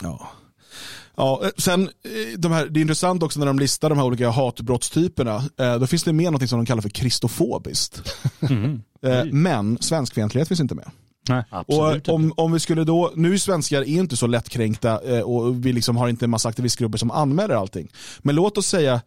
Ja. Ja, eh, sen, eh, de här, det är intressant också när de listar de här olika hatbrottstyperna. Eh, Då finns det med något som de kallar för kristofobiskt. [LAUGHS] Eh, Men svenskfientlighet finns inte med. Nej, Och om, om vi skulle då, nu svenskar är inte så lättkränkta och vi liksom har inte en massa aktivistgrupper som anmäler allting. Men låt oss säga,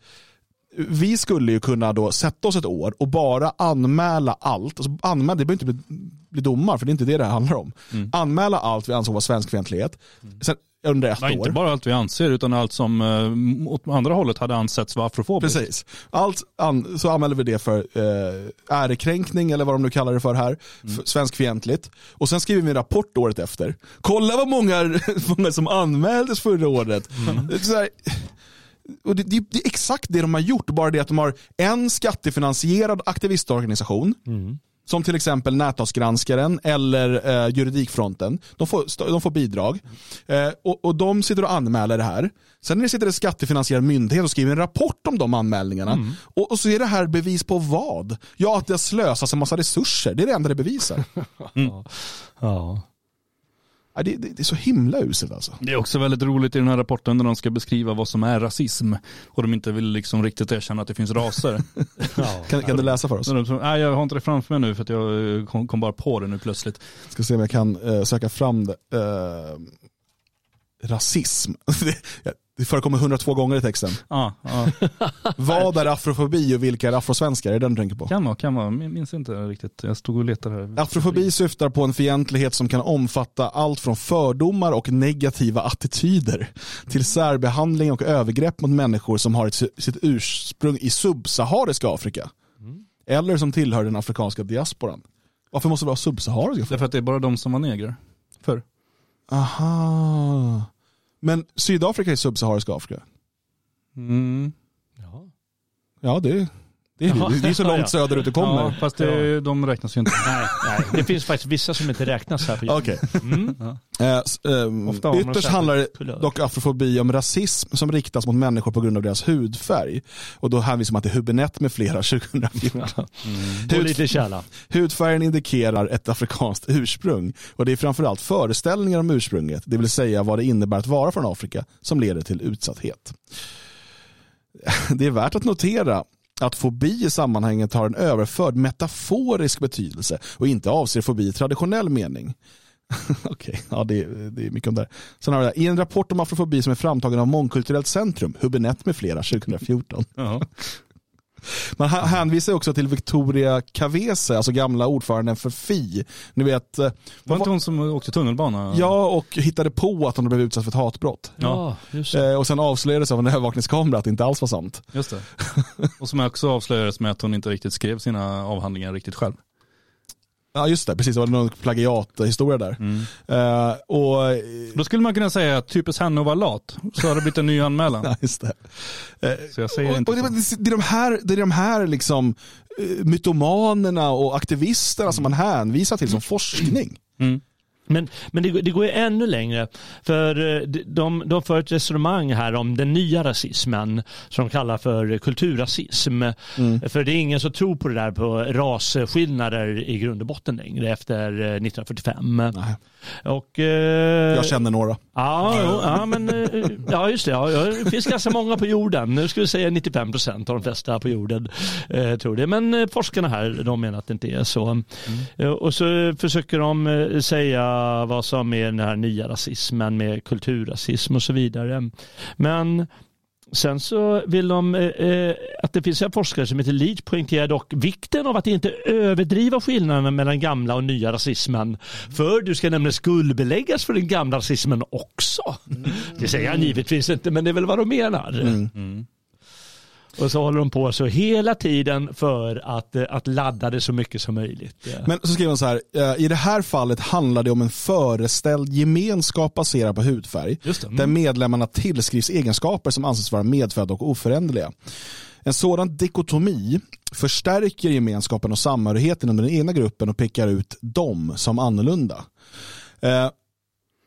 vi skulle ju kunna då sätta oss ett år och bara anmäla allt. Alltså anmäla, det behöver inte bli, bli domar för det är inte det det handlar om. Anmäla allt vi ansåg var svenskfientlighet. Sen, under ett Nej, år. inte bara allt vi anser utan allt som eh, åt andra hållet hade ansetts vara afrofobiskt. Precis. Allt an, så anmäler vi det för eh, ärekränkning eller vad de nu kallar det för här. För svenskfientligt. Och sen skriver vi en rapport året efter. Kolla vad många, [LAUGHS] många som anmäldes förra året. Är Så här, och det, det, det är exakt det de har gjort, bara det att de har en skattefinansierad aktivistorganisation som till exempel Näthavsgranskaren eller eh, Juridikfronten. De får, de får bidrag. Eh, och, och de sitter och anmäler det här. Sen när det sitter en skattefinansierad myndighet och skriver en rapport om de anmälningarna. Och, och så är det här bevis på vad? Ja, att det har slösats en massa resurser. Det är det enda det bevisar. [LAUGHS] Ja. Ja, det, det, det är så himla uselt alltså. Det är också väldigt roligt i den här rapporten när de ska beskriva vad som är rasism och de inte vill liksom riktigt erkänna att det finns raser. [LAUGHS] Kan, kan du läsa för oss? Nej, jag har inte det framför mig nu för att jag eh, kom, kom bara på det nu plötsligt. Ska se om jag kan eh, söka fram det. Eh, rasism. [LAUGHS] det, förekommer 102 gånger i texten. Ja, ja. [LAUGHS] Vad är afrofobi och vilka är afrosvenskar? Är det den du tänker på? Kan vara, kan vara. Jag minns inte riktigt. Jag stod och letade här. Afrofobi syftar på en fientlighet som kan omfatta allt från fördomar och negativa attityder till särbehandling och övergrepp mot människor som har sitt ursprung i subsahariska Afrika. Eller som tillhör den afrikanska diasporan. Varför måste det vara subsahariska? Därför att det är bara de som var negrer förr. Aha. Men Sydafrika är subsahariska Afrika? Mm. Ja, det, det, är, det är så långt Ja. söderut det kommer. Ja, fast det, de räknas ju inte. Nej, nej, det finns faktiskt vissa som inte räknas här på jorden. Okej. Mm. Eh, man ytterst handlar det dock afrofobi om rasism som riktas mot människor på grund av deras hudfärg. Och då hänvisar man till Hubinett med flera [LAUGHS] 2014. Och lite kärla. Hudfärgen indikerar ett afrikanskt ursprung och det är framförallt föreställningar om ursprunget, det vill säga vad det innebär att vara från Afrika, som leder till utsatthet. [LAUGHS] Det är värt att notera att fobi i sammanhanget har en överförd metaforisk betydelse och inte avser fobi i traditionell mening. [LAUGHS] Okej, ja, det, är- det är mycket om det här. Sen har vi det. I en rapport om afrofobi som är framtagen av Mångkulturellt centrum, Hubinett med flera 2014. [LAUGHS] Man hä- hänvisar också till Victoria Cavese, alltså gamla ordföranden för Fi. Ni vet, eh, Var inte hon som åkte tunnelbana? Ja, och hittade på att hon hade blivit utsatt för ett hatbrott. Ja, just Eh, Och sen avslöjades av en övervakningskamera att det inte alls var sant. Just det. Och som också avslöjades med att hon inte riktigt skrev sina avhandlingar riktigt själv. Ja just det, precis. Det var någon plagiathistoria där. Eh, och, Då skulle man kunna säga att typiskt henne att vara lat, så har det blivit en ny anmälan. [LAUGHS] Ja, just det. Så jag säger och, inte och det, det, är de här, det är de här liksom, eh, mytomanerna och aktivisterna som man hänvisar till som forskning. Men, men det, går- det går ju ännu längre. För eh, de, de, för ett resonemang här om den nya rasismen som de kallar för kulturrasism. För det är ingen som tror på det där på rasskillnader i grund och botten längre efter eh, 1945. Och, eh, Jag känner några. Ja, jo, ja, men, eh, ja just det. Ja, det finns ganska många på jorden. Nu skulle vi säga 95 procent av de flesta på jorden eh, tror det. Men forskarna här de menar att det inte är så. Eh, och så försöker de säga vad som är den här nya rasismen med kulturrasism och så vidare. Men Sen så vill de eh, eh, att det finns en forskare som heter Leach poängterar dock vikten av att inte överdriva skillnaderna mellan gamla och nya rasismen. För du ska nämligen skuldbeläggas för den gamla rasismen också. Det säger han givetvis inte men det är väl vad de menar. Och så håller de på så hela tiden för att, eh, att ladda det så mycket som möjligt. Men så skriver han så här, eh, i det här fallet handlar det om en föreställd gemenskap baserad på hudfärg, där medlemmarna tillskrivs egenskaper som anses vara medfödda och oföränderliga. En sådan dikotomi förstärker gemenskapen och samhörigheten under den ena gruppen och pekar ut dem som annorlunda. Eh,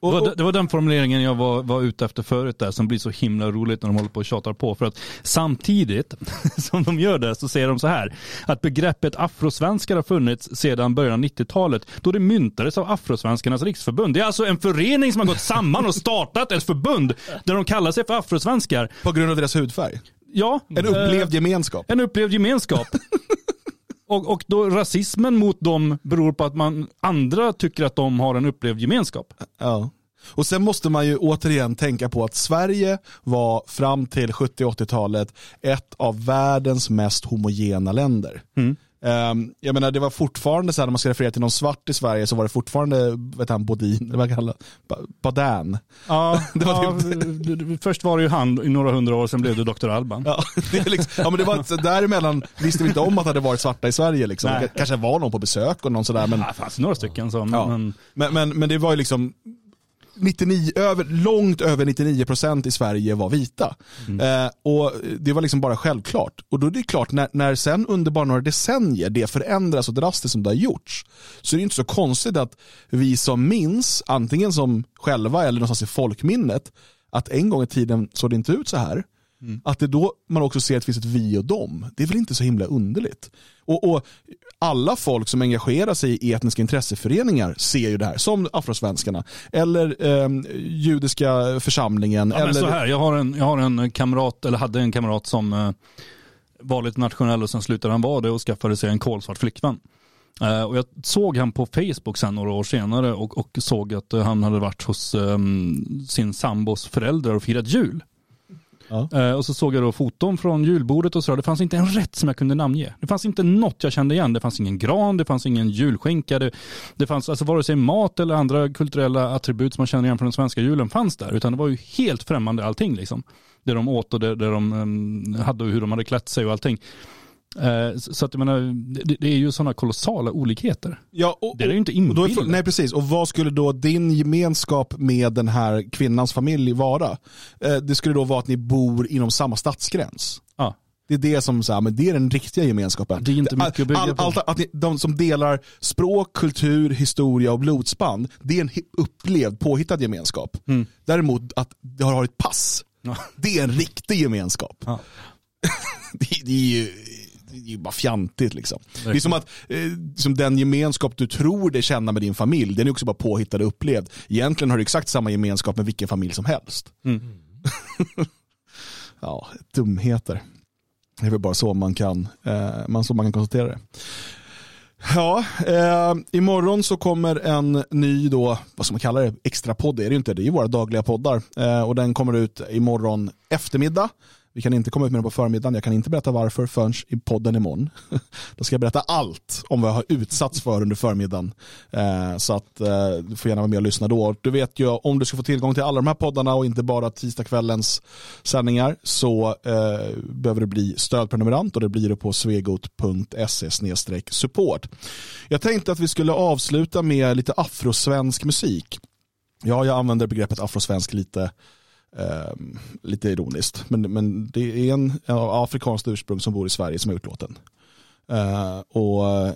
Det var, det var den formuleringen jag var, var ute efter förut där som blir så himla roligt när de håller på och tjatar på. För att samtidigt [LAUGHS] som de gör det så säger de så här att begreppet afrosvenskar har funnits sedan början av 90-talet då det myntades av Afrosvenskarnas riksförbund. Det är alltså en förening som har gått samman och startat ett förbund där de kallar sig för afrosvenskar. På grund av deras hudfärg? Ja. En upplevd eh, gemenskap? En upplevd gemenskap. [LAUGHS] Och, och då rasismen mot dem beror på att man andra tycker att de har en upplevd gemenskap. Ja. Och sen måste man ju återigen tänka på att Sverige var fram till 70-80-talet ett av världens mest homogena länder. Ehm, jag menar det var fortfarande så här när man ska referera till någon svart i Sverige så var det fortfarande, vet han, Bodin, eller vad kallar Ba- Badan. Ja, [LAUGHS] Det var ja, d- först var det ju han i några hundra år, sen blev det Dr. Alban. Ja, [LAUGHS] det är liksom, ja men det var däremellan visste vi inte om att det hade varit svarta i Sverige liksom. Nej. Kanske var någon på besök och någon sådär men. Ja, det fanns några stycken som, Ja. men, Men, men, men det var ju liksom 99, över, långt över 99% i Sverige var vita. Eh, och Det var liksom bara självklart. Och då är det klart, när, när sen under bara några decennier det förändras så drastiskt som det har gjorts, så är det inte så konstigt att vi som minns, antingen som själva eller någonstans i folkminnet, att en gång i tiden såg det inte ut så här. Att det då man också ser att det finns ett vi och dem, det är väl inte så himla underligt. Och, och alla folk som engagerar sig i etniska intresseföreningar ser ju det här, som afrosvenskarna, eller eh, judiska församlingen. Ja, eller... så här, jag har en, jag har en kamrat, eller hade en kamrat som eh, var lite nationell och sen slutade han vara det och skaffade sig en kolsvart flickvän. Eh, och jag såg han på Facebook sen några år senare och, och såg att han hade varit hos eh, sin sambos föräldrar och firat jul. Ja. Eh, och så såg jag då foton från julbordet och så det fanns inte en rätt som jag kunde namnge. Det fanns inte något jag kände igen. Det fanns ingen gran, det fanns ingen julskinka. Det, det fanns alltså vare sig mat eller andra kulturella attribut som man känner igen från den svenska julen fanns där. Utan det var ju helt främmande allting liksom. Det de åt och det, det de um, hade och hur de hade klätt sig och allting. Eh, så att jag menar, det, är ju sådana kolossala olikheter. Ja, och, det är ju inte inbildat. nej precis, och vad skulle då din gemenskap med den här kvinnans familj vara? Eh, det skulle då vara att ni bor inom samma stadsgräns. Ja. Det är det som så här, men det är den riktiga gemenskapen. Det är inte mycket att bygga all, på. allt, att ni, de som delar språk, kultur, historia och blodsband, det är en upplevd, påhittad gemenskap. Mm. Däremot att det har ett pass, det är en riktig gemenskap. [LAUGHS] det, det är ju det är bara fjantigt liksom. Det är som att eh, som den gemenskap du tror dig känna med din familj, den är också bara påhittad och upplevd. Egentligen har du exakt samma gemenskap med vilken familj som helst. Mm. [LAUGHS] ja, dumheter. Det är väl bara så man kan, eh, man, så man kan konstatera det. Ja, eh, imorgon så kommer en ny då, vad ska man kalla det, extra podd är det ju inte, det är ju våra dagliga poddar. Eh, och den kommer ut imorgon eftermiddag. Vi kan inte komma ut med den på förmiddagen. Jag kan inte berätta varför förrän i podden imorgon. [LAUGHS] Då ska jag berätta allt om vad jag har utsatts för under förmiddagen. Eh, så att eh, du får gärna vara med och lyssna då. Du vet ju om du ska få tillgång till alla de här poddarna och inte bara tisdagskvällens sändningar så eh, behöver du bli stödprenumerant och det blir du på svegot.se support. Jag tänkte att vi skulle avsluta med lite afrosvensk musik. Ja, jag använder begreppet afrosvensk lite Ehm, lite ironiskt. Men, men det är en av afrikanskt ursprung som bor i Sverige som har gjort låten. Ehm, och eh,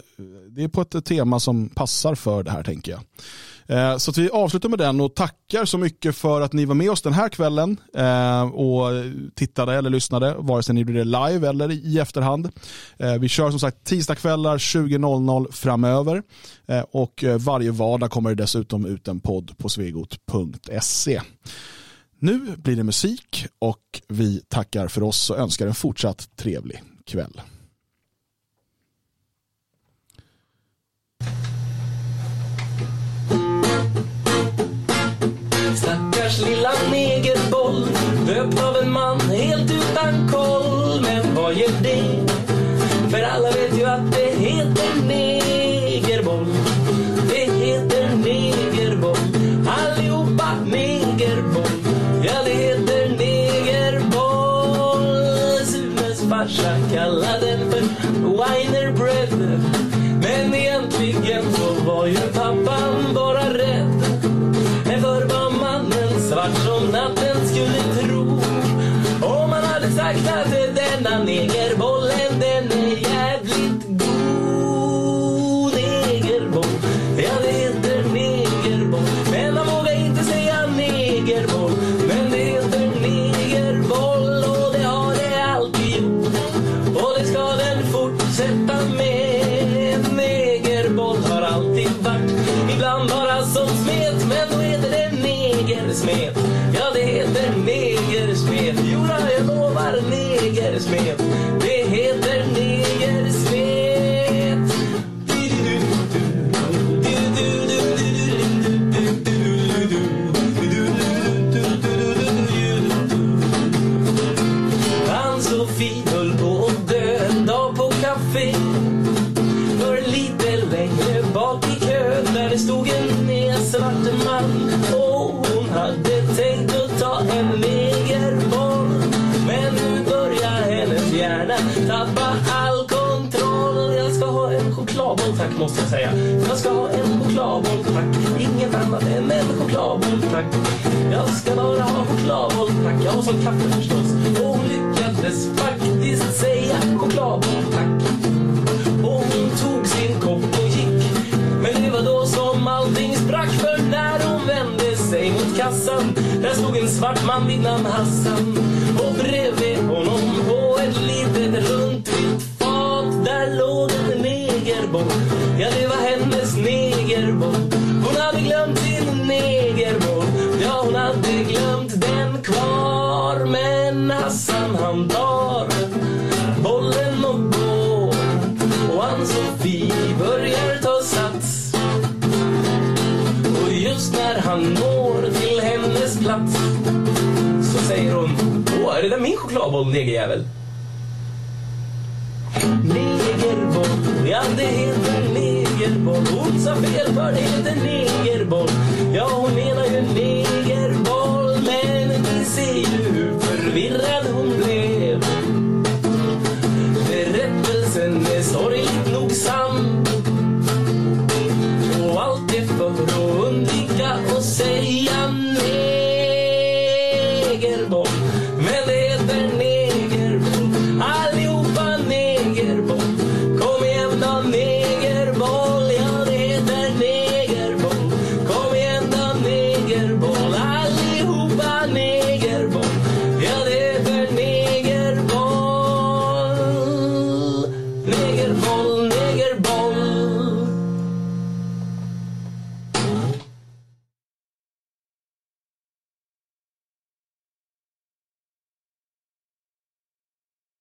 det är på ett tema som passar för det här tänker jag. Uh, så att vi avslutar med den och tackar så mycket för att ni var med oss den här kvällen uh, och tittade eller lyssnade, vare sig ni gjorde det live eller i efterhand. Vi kör som sagt tisdagskvällar 20.00 framöver eh, och eh, varje vardag kommer det dessutom ut en podd på svegot.se. Nu blir det musik och vi tackar för oss och önskar en fortsatt trevlig kväll. Stackars lilla negerboll döpt av en man helt utan koll. Men vad gör det? För alla vet ju att det heter negerboll. För Weinerbröd. Men egentligen så var ju pappan bara rädd. För vad mannen svart som natten skulle tro. Om man hade sagt att denna negerbollen negersmet. Ja, det heter negersmet. Jodå, jag lovar negersmet. Kaffe förstås. Och hon lyckades faktiskt säga chokladboll tack. Och hon tog sin kopp och gick. Men det var då som allting sprack För när hon vände sig mot kassan Där stod en svart man vid namn Hassan. Och bredvid chokladboll, negerjävel?